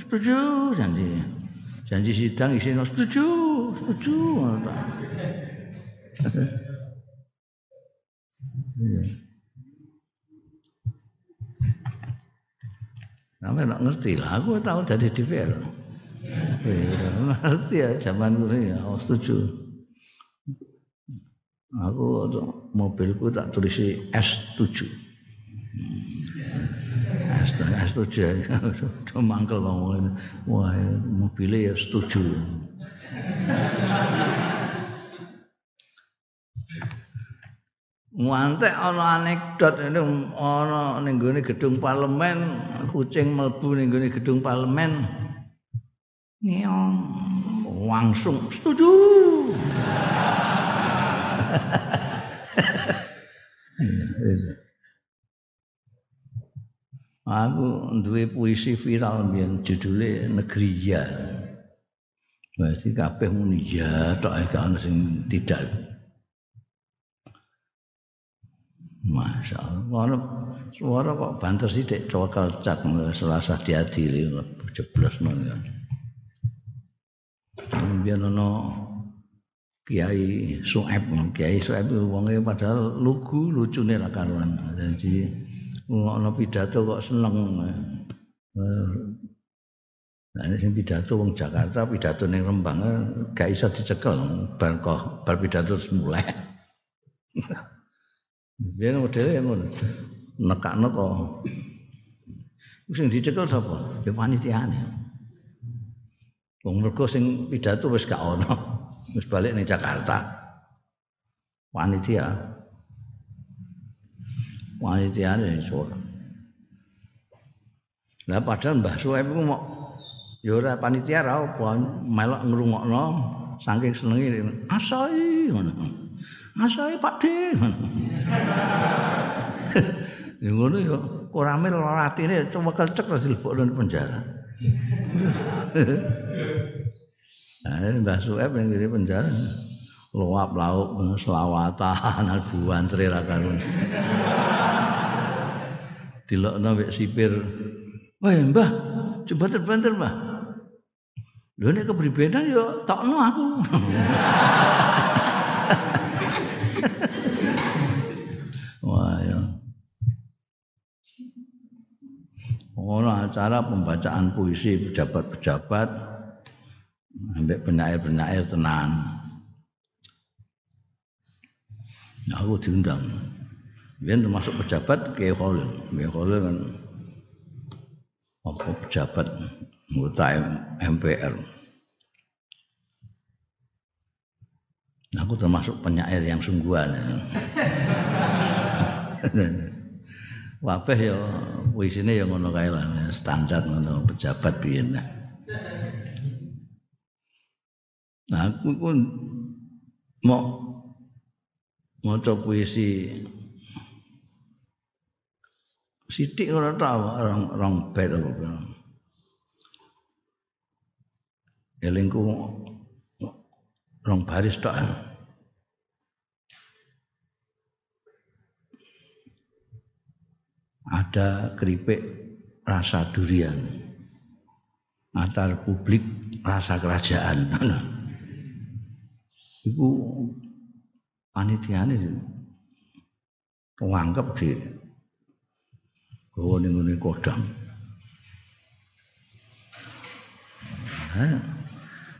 setuju janji. Janji sidang isi setuju, setuju. Kamu nak ngerti lah, aku tahu dari DPR. Ngerti ya zaman dulu ya, oh setuju. Aku mobilku tak tulis S7. Setuju do mangkel wong wah mobilnya ya setuju Muante ana anekdot ini ana ning gone gedung parlemen kucing mlebu ning gone gedung parlemen. Ngeong langsung setuju *laughs* Aku duwe puisi viral mbiyen judule Negeri Ya. Berarti kabeh muni ya tok gak ono sing tidak. Masya Allah. Suara kok banter sithik cokal cak selasa diadili jeblos ngono. Biar ono Kiai Sueb, Kiai Sueb wonge padahal lugu lucune ra karuan. Jadi ngono pidato kok seneng. Nah, ini pidato wong Jakarta, pidato ning Rembang gak iso dicekel bar kok bar pidato semulai. *laughs* Biyen modele ngono. Nekakno kok. Sing dicekel sapa? Ya panitiane. Wong mergo sing pidato wis gak ono. Wis balik ning Jakarta. Panitia. Panitiane iso. Lah padahal Mbah Suhaib ku mau ya ora panitia ra apa melok ngrungokno saking senenge asai. Asae Pak De. *laughs* Ya ngono ya, koramil ratine cuma kelcek terus dilebokno penjara. *laughs* Nah, Mbah Sueb yang di penjara luap lauk selawatan albuan cerita kan. Dilokno mek sipir. Wah, Mbah, coba terbanter, Mbah. Lho nek kepribenan yo tokno aku. *laughs* ono acara pembacaan puisi pejabat-pejabat ambek penyair-penyair tenan. Nah, aku diundang. Biar termasuk pejabat kayak Khalil. Kayak Khalil kan apa pejabat anggota MPR. Aku termasuk penyair yang sungguhan. Ya *laughs* puisine ya ngono kae lah standar ngono pejabat biyen. Nah, aku pun mau maca puisi sithik ora tau orang orang bed apa. Elingku rong baris tok. ada keripik rasa durian ada republik rasa kerajaan *laughs* itu panitia ini wanggap di gawa ning kodam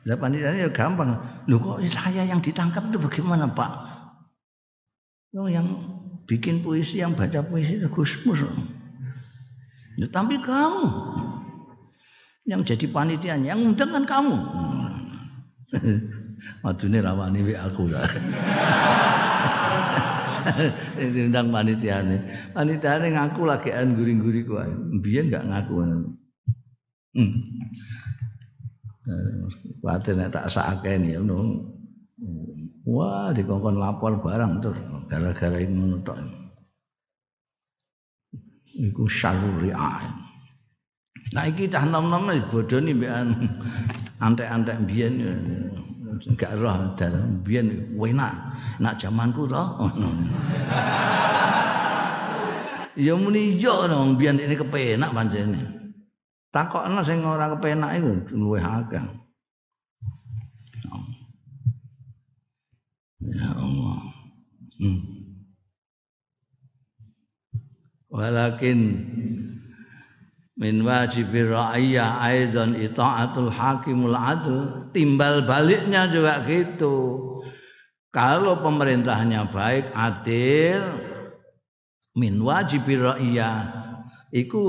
Lah panitia ya gampang. Loh kok saya yang ditangkap itu bagaimana, Pak? Oh, yang bikin puisi yang baca puisi itu Gusmus. Ya, tapi kamu yang jadi panitia yang undang kan kamu. Madune rawani wi aku *laughs* lah. Ini undang panitia nih. Panitia nih ngaku lagi an guring-guri kuwi. Biyen enggak ngaku. Hmm. Kuatir nek tak sakene ya ngono. Wah, dikongkon lapor barang terus gara-gara ngono tok. Iku syaruri Nah iki cah nom-nom bodoni mbekan antek-antek biyen gak roh dalan biyen enak nak zamanku to. ya muni yo nang biyen ini kepenak pancene. Takokno sing ora kepenak iku luwih akeh. Ya Allah. Hmm. Walakin min wajibir ra'iyah aidan ita'atul hakimul adl. Timbal baliknya juga gitu. Kalau pemerintahnya baik adil min wajibir ra'iyah iku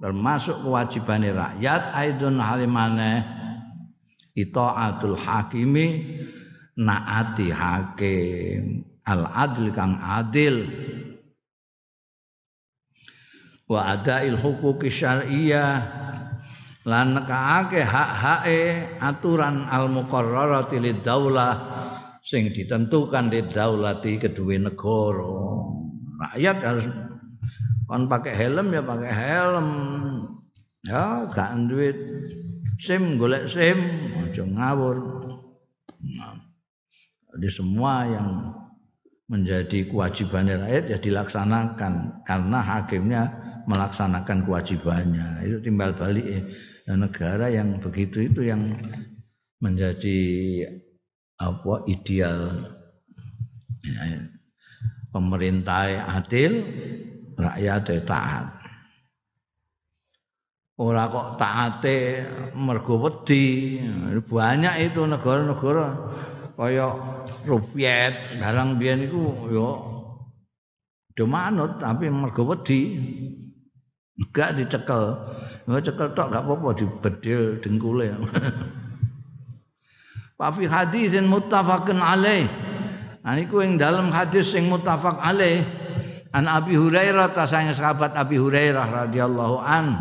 termasuk kewajiban rakyat aidon halimane ita'atul hakimi naati hakim. Al adil kang adil wa adail huquqi syar'iyyah lan nekaake hak-hake aturan al muqarrarati lid daulah sing ditentukan di daulati kedua negara. Rakyat harus kon pakai helm ya pakai helm. Ya gak duit. Sim golek sim aja ngawur. Nah. Jadi semua yang menjadi kewajiban rakyat ya dilaksanakan karena hakimnya melaksanakan kewajibannya. Itu timbal balik eh, negara yang begitu itu yang menjadi apa ideal. Ya, pemerintah adil rakyat taat. Ora kok taate mergo wedi. Banyak itu negara-negara. Kaya Rupiet barang biyen iku yo do manut tapi mergo wedi gak dicekel. Nggak cekel tok gak apa-apa dibedil dengkule. *laughs* Pak fi hadisin muttafaqun alaih. Nah niku ing dalam hadis sing muttafaq alaih. An Abi Hurairah tasanya sahabat Abi Hurairah radhiyallahu an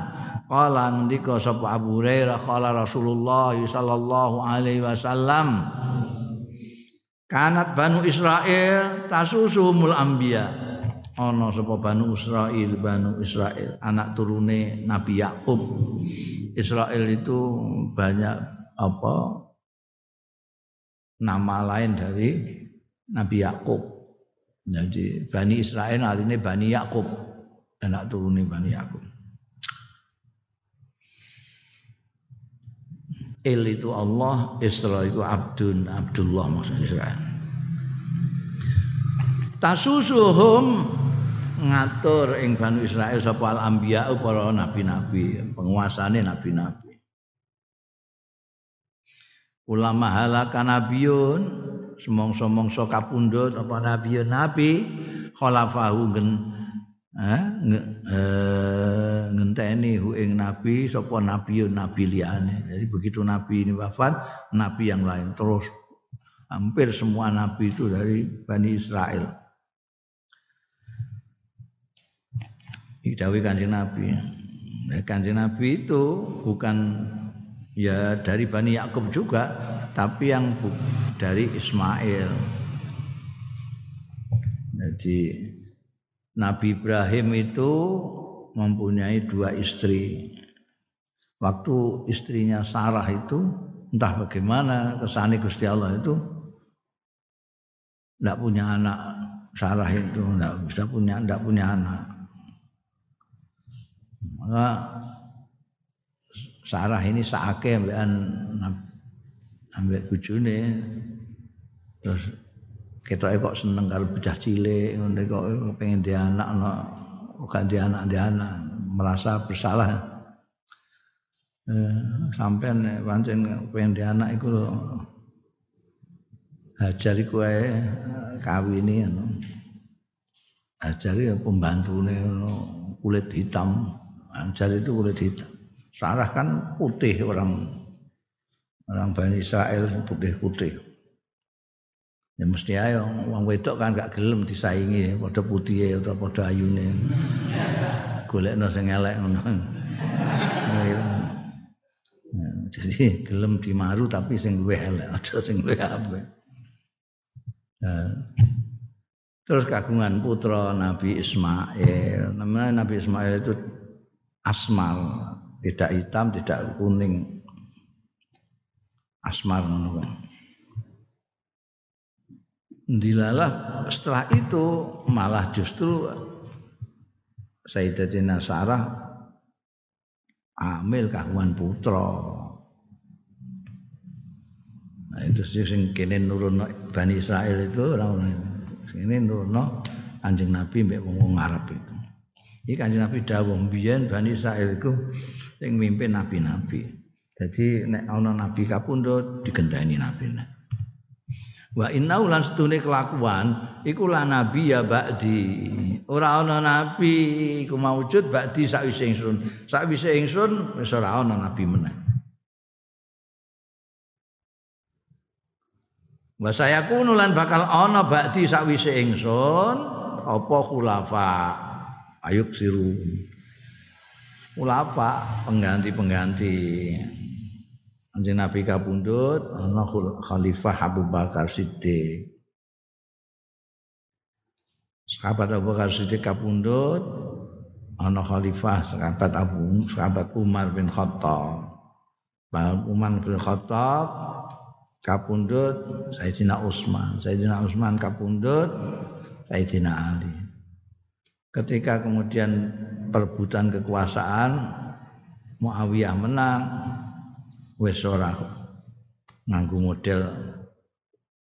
Qala ngendika sapa Abu Hurairah qala Rasulullah sallallahu alaihi wasallam Kanat Banu Israel tasusumul anbiya. Ana sapa Banu Israel, Banu Israel, anak turune Nabi Yakub. Israel itu banyak apa nama lain dari Nabi Yakub. Jadi Bani Israel artinya Bani Yakub, anak turune Bani Yakub. Il itu Allah, Isra itu Abdun, Abdullah maksudnya Tasusuhum ngatur ing Bani Israel sapa al anbiya para nabi-nabi, penguasane nabi-nabi. Ulama halaka nabiyun semong-semongso kapundhut apa nabiyun nabi khalafahu gen eh, ngenteni hu ing nabi sapa nabi nabi liyane. Jadi begitu nabi ini wafat, nabi yang lain terus hampir semua nabi itu dari Bani Israel. Didawi kanjeng Nabi. Nah, Nabi itu bukan ya dari Bani Yakub juga, tapi yang dari Ismail. Jadi Nabi Ibrahim itu mempunyai dua istri. Waktu istrinya Sarah itu entah bagaimana kesani Gusti Allah itu tidak punya anak Sarah itu tidak bisa punya tidak punya anak. Maka Sarah ini saake ambekan ambek bojone. Terus ketoke kok seneng karo bocah cilik ngene kok pengen di anak no bukan di anak di anak merasa bersalah. Eh, sampai pancen pengen di anak itu lho hajar iku ae kawine anu. Hajar ya pembantune kulit hitam hajar itu kulit hitam Sarah kan putih orang orang Bani Israel putih-putih Ya mesti ayo wong wedok kan gak gelem disaingi padha putih atau padha ayune. Golekno sing elek ngono. Ya, jadi gelem dimaru tapi sing luwih elek, aja sing luwih apik. Nah, terus kagungan putra Nabi Ismail. Namanya Nabi Ismail itu asmal, tidak hitam, tidak kuning. Asmar ngono dilalah setelah itu malah justru Sayyidatina Sarah amil kagungan putra. Nah itu sing kene nurun Bani Israel itu orang sini nurun anjing Nabi mbek wong Arab itu. Ini kanjeng Nabi dawuh biyen Bani Israel itu yang mimpin nabi-nabi. Jadi nek ana nabi kapundhut digendani nabi. Wa inna ulan setune kelakuan iku la nabi ya ba'di. Ora ana nabi iku maujud ba'di sakwise ingsun. Sakwise ingsun wis ora ana nabi meneh. Wa sayakunu lan bakal ana ba'di sakwise ingsun apa khulafa ayuk siru. Khulafa pengganti-pengganti. Kanjeng Nabi kapundhut ana Khalifah Abu Bakar Siddiq. Sahabat Abu Bakar Siddiq kapundhut ana khalifah sahabat Abu sahabat Umar bin Khattab. Umar bin Khattab kapundut Sayyidina Utsman, Sayyidina Utsman kapundut Sayyidina Ali. Ketika kemudian perebutan kekuasaan Muawiyah menang. Wis ora nganggo model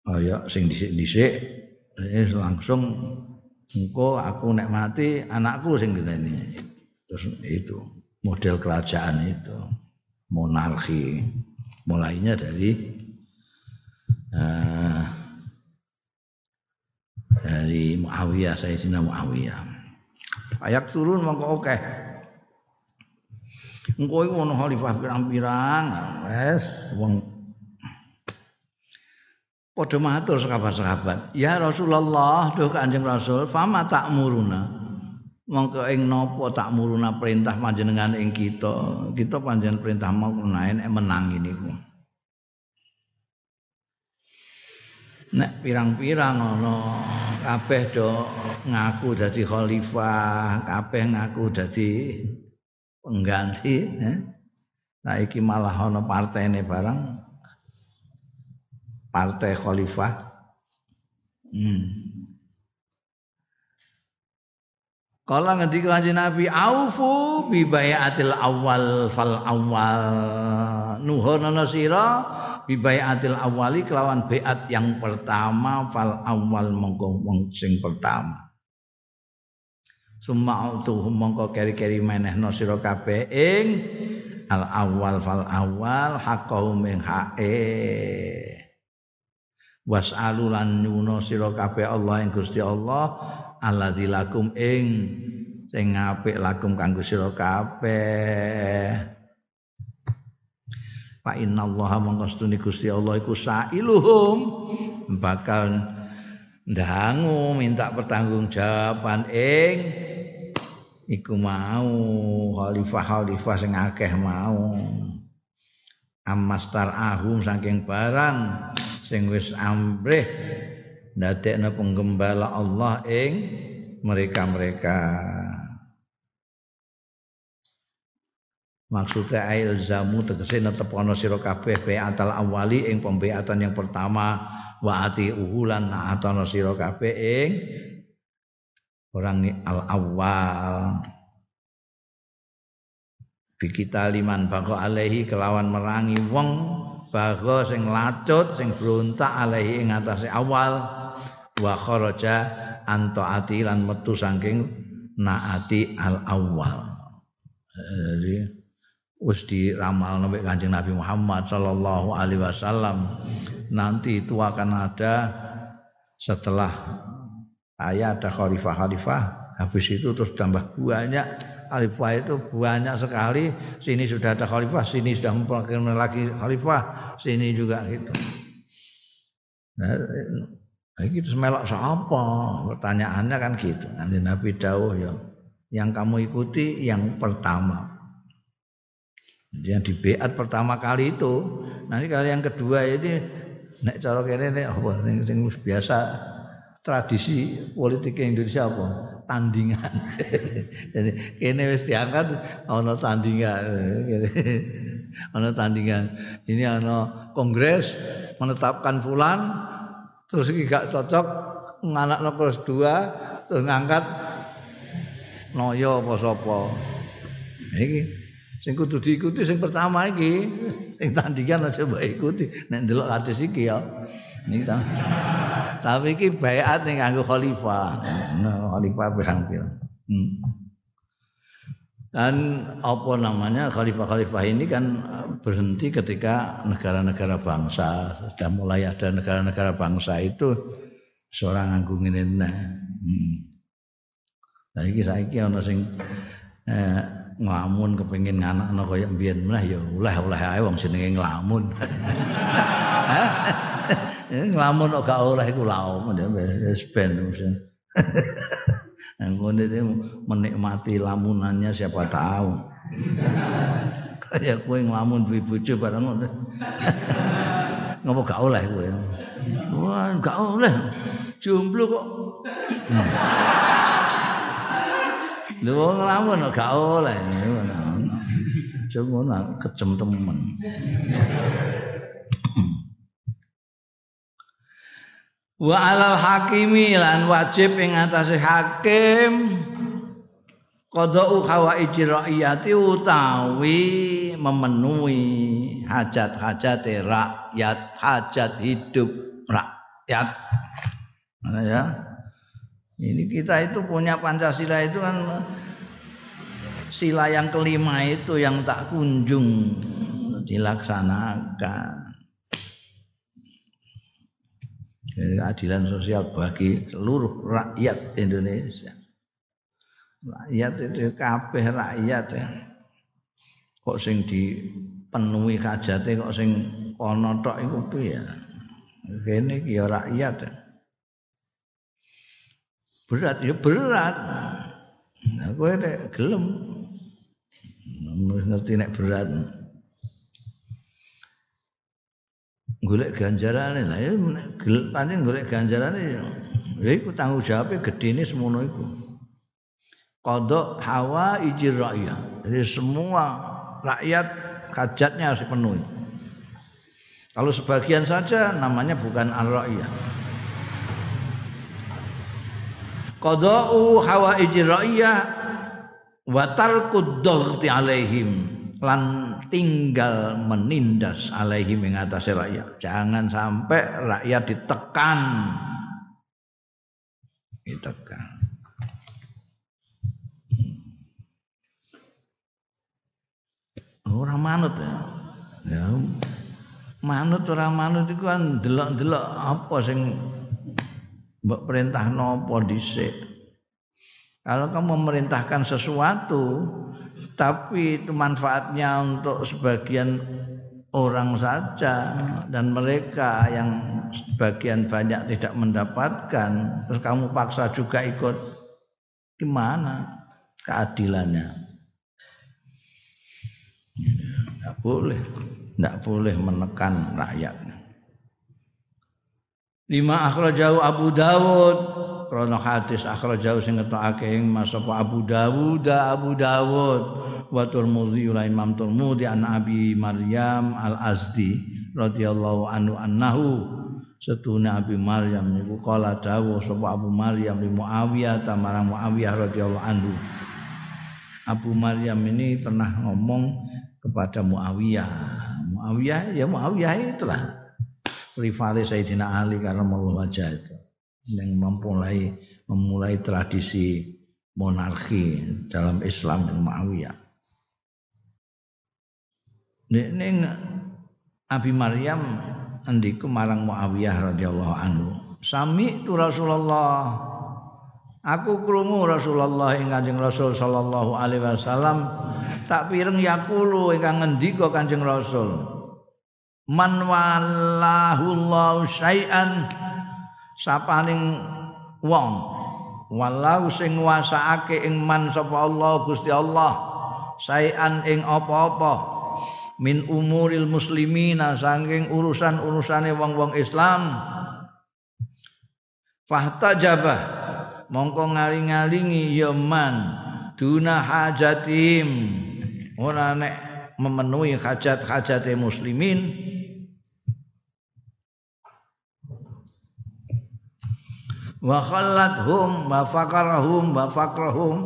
kaya sing dhisik-dhisik. Langsung engko aku nek mati anakku sing ngene terus itu model kerajaan itu monarki. Mulainya dari uh, dari Muawiyah Sayyidina Muawiyah ayak turun mongko oke engko iku ono khalifah pirang-pirang wes wong Padha matur sahabat-sahabat, "Ya Rasulullah, duh Kanjeng Rasul, fama tak muruna." Mongko ing napa tak muruna perintah panjenengan ing kita? Kita panjenengan perintah mau nek menang niku. Nek pirang-pirang ana kabeh do ngaku dadi khalifah, kabeh ngaku dadi pengganti, eh? Saiki malah ana partene barang partai khalifah. Hmm. Kala ngendika kanjeng Nabi aufu bi awal fal awal nuhonono sira bi bayatil awali kelawan beat yang pertama fal awal mongko sing pertama. Summa autuhum mongko keri-keri menehno sira kabeh ing al awal fal awal haqqahum ing hae was'alu lan nyuno sira kabeh Allah ing Gusti Allah alladzi lakum ing sing apik lakum kanggo sira kabeh Fa inna Allah mongkostuni Gusti Allah iku sailuhum bakal ndangu minta pertanggungjawaban ing iku mau khalifah-khalifah sing akeh mau amastar ahum saking barang sing wis ambrih ndadekno penggembala Allah ing mereka-mereka. Maksudnya ail zamu tegese netepono sira kabeh beatal awali ing pembeatan yang pertama. Wa ati uhulan naatono sira kabeh ing orang al awal. Bikita liman bako alaihi kelawan merangi wong bago sing lacut sing brontak alaihi ing atase awal. Wa kharaja antaati lan metu saking naati al awal. Jadi wis diramal nabi Kanjeng Nabi Muhammad sallallahu alaihi wasallam nanti itu akan ada setelah ayat ada khalifah-khalifah habis itu terus tambah banyak khalifah itu banyak sekali. Sini sudah ada khalifah, sini sudah memperkenalkan lagi khalifah, sini juga gitu. Nah, gitu semelok siapa? Pertanyaannya kan gitu. Nanti Nabi Dawuh ya, yang kamu ikuti yang pertama. Yang di beat pertama kali itu, nanti kali yang kedua ini nek cara kene nek apa sing biasa tradisi politik Indonesia apa? Tandingan. *laughs* Jadi kene wis diangkat ana tandingan. *laughs* ana tandingan. Ini ana kongres menetapkan fulan terus iki gak cocok nganakno kelas 2 terus ngangkat noyo apa sapa. Iki sing kudu diikuti sing pertama iki sing tandingan aja mbok ikuti nek ndelok hadis iki ya. Niki Tapi iki baiat ning kanggo khalifah. Nah, khalifah pirang-pirang. Hmm. Dan apa namanya khalifah-khalifah ini kan berhenti ketika negara-negara bangsa sudah mulai ada negara-negara bangsa itu seorang nganggo ngene hmm. Nah iki saiki ana sing eh, nglamun kepengin nganakno kaya mbiyen meneh ya oleh-oleh ae wong jenenge nglamun. *laughs* nglamun kok gak oleh iku laum wis ben *laughs* Ngene menikmati lamunannya siapa tahu. *laughs* Kayak kowe nglamun duwe bojo barang ngono. Ngopo gak oleh kowe? Wah, gak oleh. Jomblo kok. Lho nglamun gak oleh. Cuma kejem temen. wa alal hakimi lan wajib ing atase hakim qada'u hawaiji rakyati utawi memenuhi hajat-hajat rakyat hajat hidup rakyat ya ini kita itu punya Pancasila itu kan sila yang kelima itu yang tak kunjung dilaksanakan keadilan sosial bagi seluruh rakyat Indonesia rakyat itu kabeh rakyat ya. Kok sing dipenuhi hajate kok sing kono tok iku piye? Kene iki ya rakyat. Ya. Berat ya berat. Nah, kowe nek gelem ngerti nek berat. golek ganjarane lah ya pancen golek ganjarane ya iku tanggung jawabnya gedene semono iku kodok hawa ijir rakyat. Jadi semua rakyat hajatnya harus dipenuhi. Kalau sebagian saja namanya bukan al-ra'iyah. Qada'u hawa ijir ra'iyah wa tarkud alaihim lan tinggal menindas alaihim ing atase rakyat. Jangan sampai rakyat ditekan. Ditekan. Orang manut ya. Ya manut orang manut itu kan delok-delok apa sing mbok perintah nopo dhisik. Kalau kamu memerintahkan sesuatu tapi itu manfaatnya untuk sebagian orang saja dan mereka yang sebagian banyak tidak mendapatkan terus kamu paksa juga ikut gimana keadilannya tidak boleh, tidak boleh menekan rakyat. Lima akhrajahu Abu Dawud. Krono hadis akhrajahu sing ngetokake ing masapa Abu Dawud Abu Dawud. Wa Tirmidzi la Imam Tirmidzi an Abi Maryam Al Azdi radhiyallahu anhu annahu setuna Abi Maryam niku kala dawuh sapa Abu Maryam li Muawiyah tamarang Muawiyah radhiyallahu anhu. Abu Maryam ini pernah ngomong kepada Muawiyah. Muawiyah ya Muawiyah itulah rival Sayyidina Ali karena mau wajah itu yang memulai memulai tradisi monarki dalam Islam yang Muawiyah. Ini Abi Maryam andiku marang Muawiyah radhiyallahu anhu. Sami tu Rasulullah Aku krungu Rasulullah ing Kanjeng Rasul sallallahu alaihi wasallam tak pireng yakulu ingkang ngendika Kanjeng Rasul. Man wallahu Allah syai'an. Sapaning wong. Walau sing nguasaake ing man sapa Allah Gusti Allah. Syai'an ing apa-apa. Min umuril muslimina saking urusan-urusane wong-wong Islam. Fahtajabah mongko ngaling-alingi ya man duna hajatim. Ora nek memenuhi hajat-hajate muslimin wa khallathum wa faqarahum wa faqrahum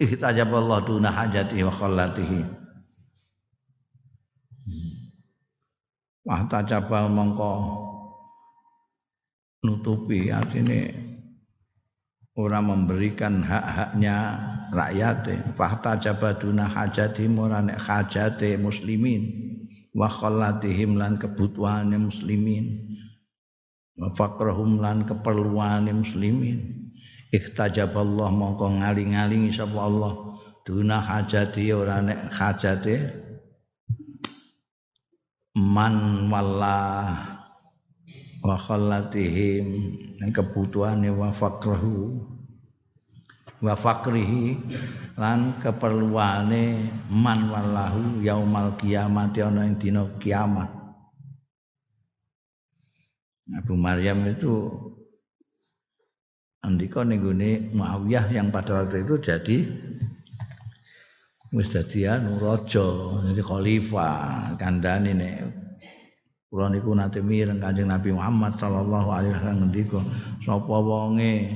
ihtajaballah duna hajati wa khallatihi. Wah tajabal mongko nutupi artinya orang memberikan hak-haknya rakyat fakta jabaduna hajati ora nek hajate muslimin. Wa khallatihim lan kebutuhane muslimin wa faqrahum lan keperluane muslimin. Ikhtajaballah mongko ngaling-alingi sapa Allah. Duna hajati ora nek hajate. Man wallah wa khallatihim dan kebutuhane wa faqrahu wa faqrihi lan keperluane man wallahu yaumal kiamat dina kiamat Abu Maryam itu andika ning Muawiyah yang pada waktu itu jadi wis dadi anu raja jadi khalifah kandhane nek Kula niku nate mireng Kanjeng Nabi Muhammad sallallahu alaihi wasallam ngendika sapa wonge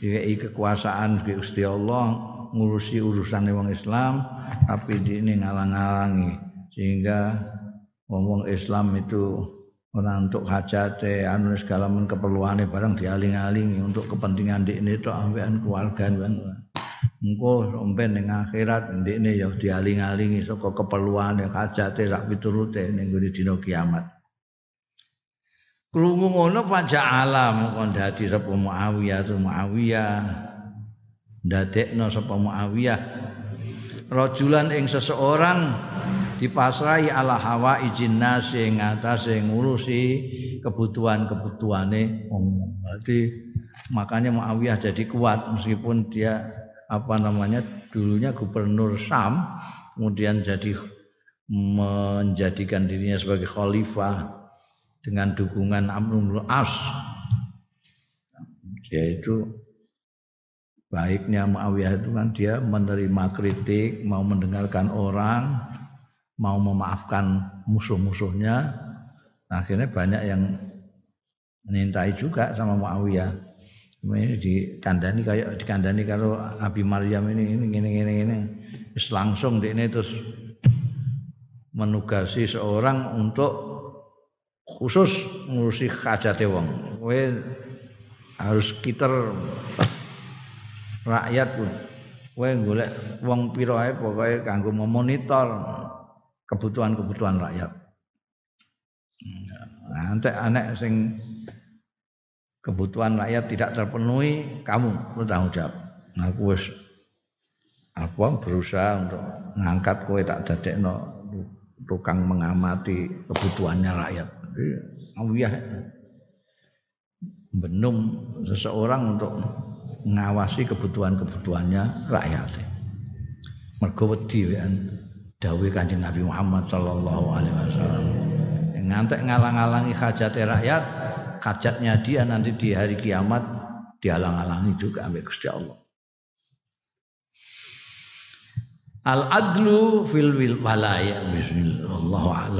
iki kekuasaan Gusti Allah ngurusi urusane wong Islam tapi ini ngalang-alangi. Sehingga wong Islam itu ora untuk hajate anu segala men keperluane barang dialing-alingi. Untuk kepentingan di ini tok ambekan keluarga engko sampe ning akhirat ndekne ya dialing-alingi. Saka keperluane hajate sak piturute ning dina kiamat. Krungu ngono faja alam kon dadi sapa Muawiyah tu Muawiyah. Ndadekno sapa Muawiyah. Rajulan ing seseorang dipasrai ala hawa izin nasi ing ngurusi kebutuhan-kebutuhane wong. Berarti makanya Muawiyah jadi kuat meskipun dia apa namanya dulunya gubernur Sam kemudian jadi menjadikan dirinya sebagai khalifah dengan dukungan Amrul As yaitu baiknya Muawiyah itu kan dia menerima kritik, mau mendengarkan orang, mau memaafkan musuh-musuhnya. Akhirnya banyak yang menyintai juga sama Muawiyah. Ini dikandani kayak dikandani kalau Abi Maryam ini ini ini ini ini langsung di ini terus menugasi seorang untuk khusus ngurusi hajate wong. Kowe harus kiter rakyat pun. Kowe golek wong pira ae pokoke kanggo memonitor kebutuhan-kebutuhan rakyat. Nah, nanti anak sing kebutuhan rakyat tidak terpenuhi, kamu bertanggung jawab. Nah, aku wis apa berusaha untuk ngangkat kowe tak dadekno tukang mengamati kebutuhannya rakyat. Awiyah benum seseorang untuk mengawasi kebutuhan-kebutuhannya rakyat. Mergo wedi dawuh Kanjeng Nabi Muhammad sallallahu alaihi wasallam. Ngantek ngalang-alangi hajat rakyat, hajatnya dia nanti di hari kiamat dihalang-alangi juga oleh Gusti Allah. Al adlu fil wil walaya bismillah.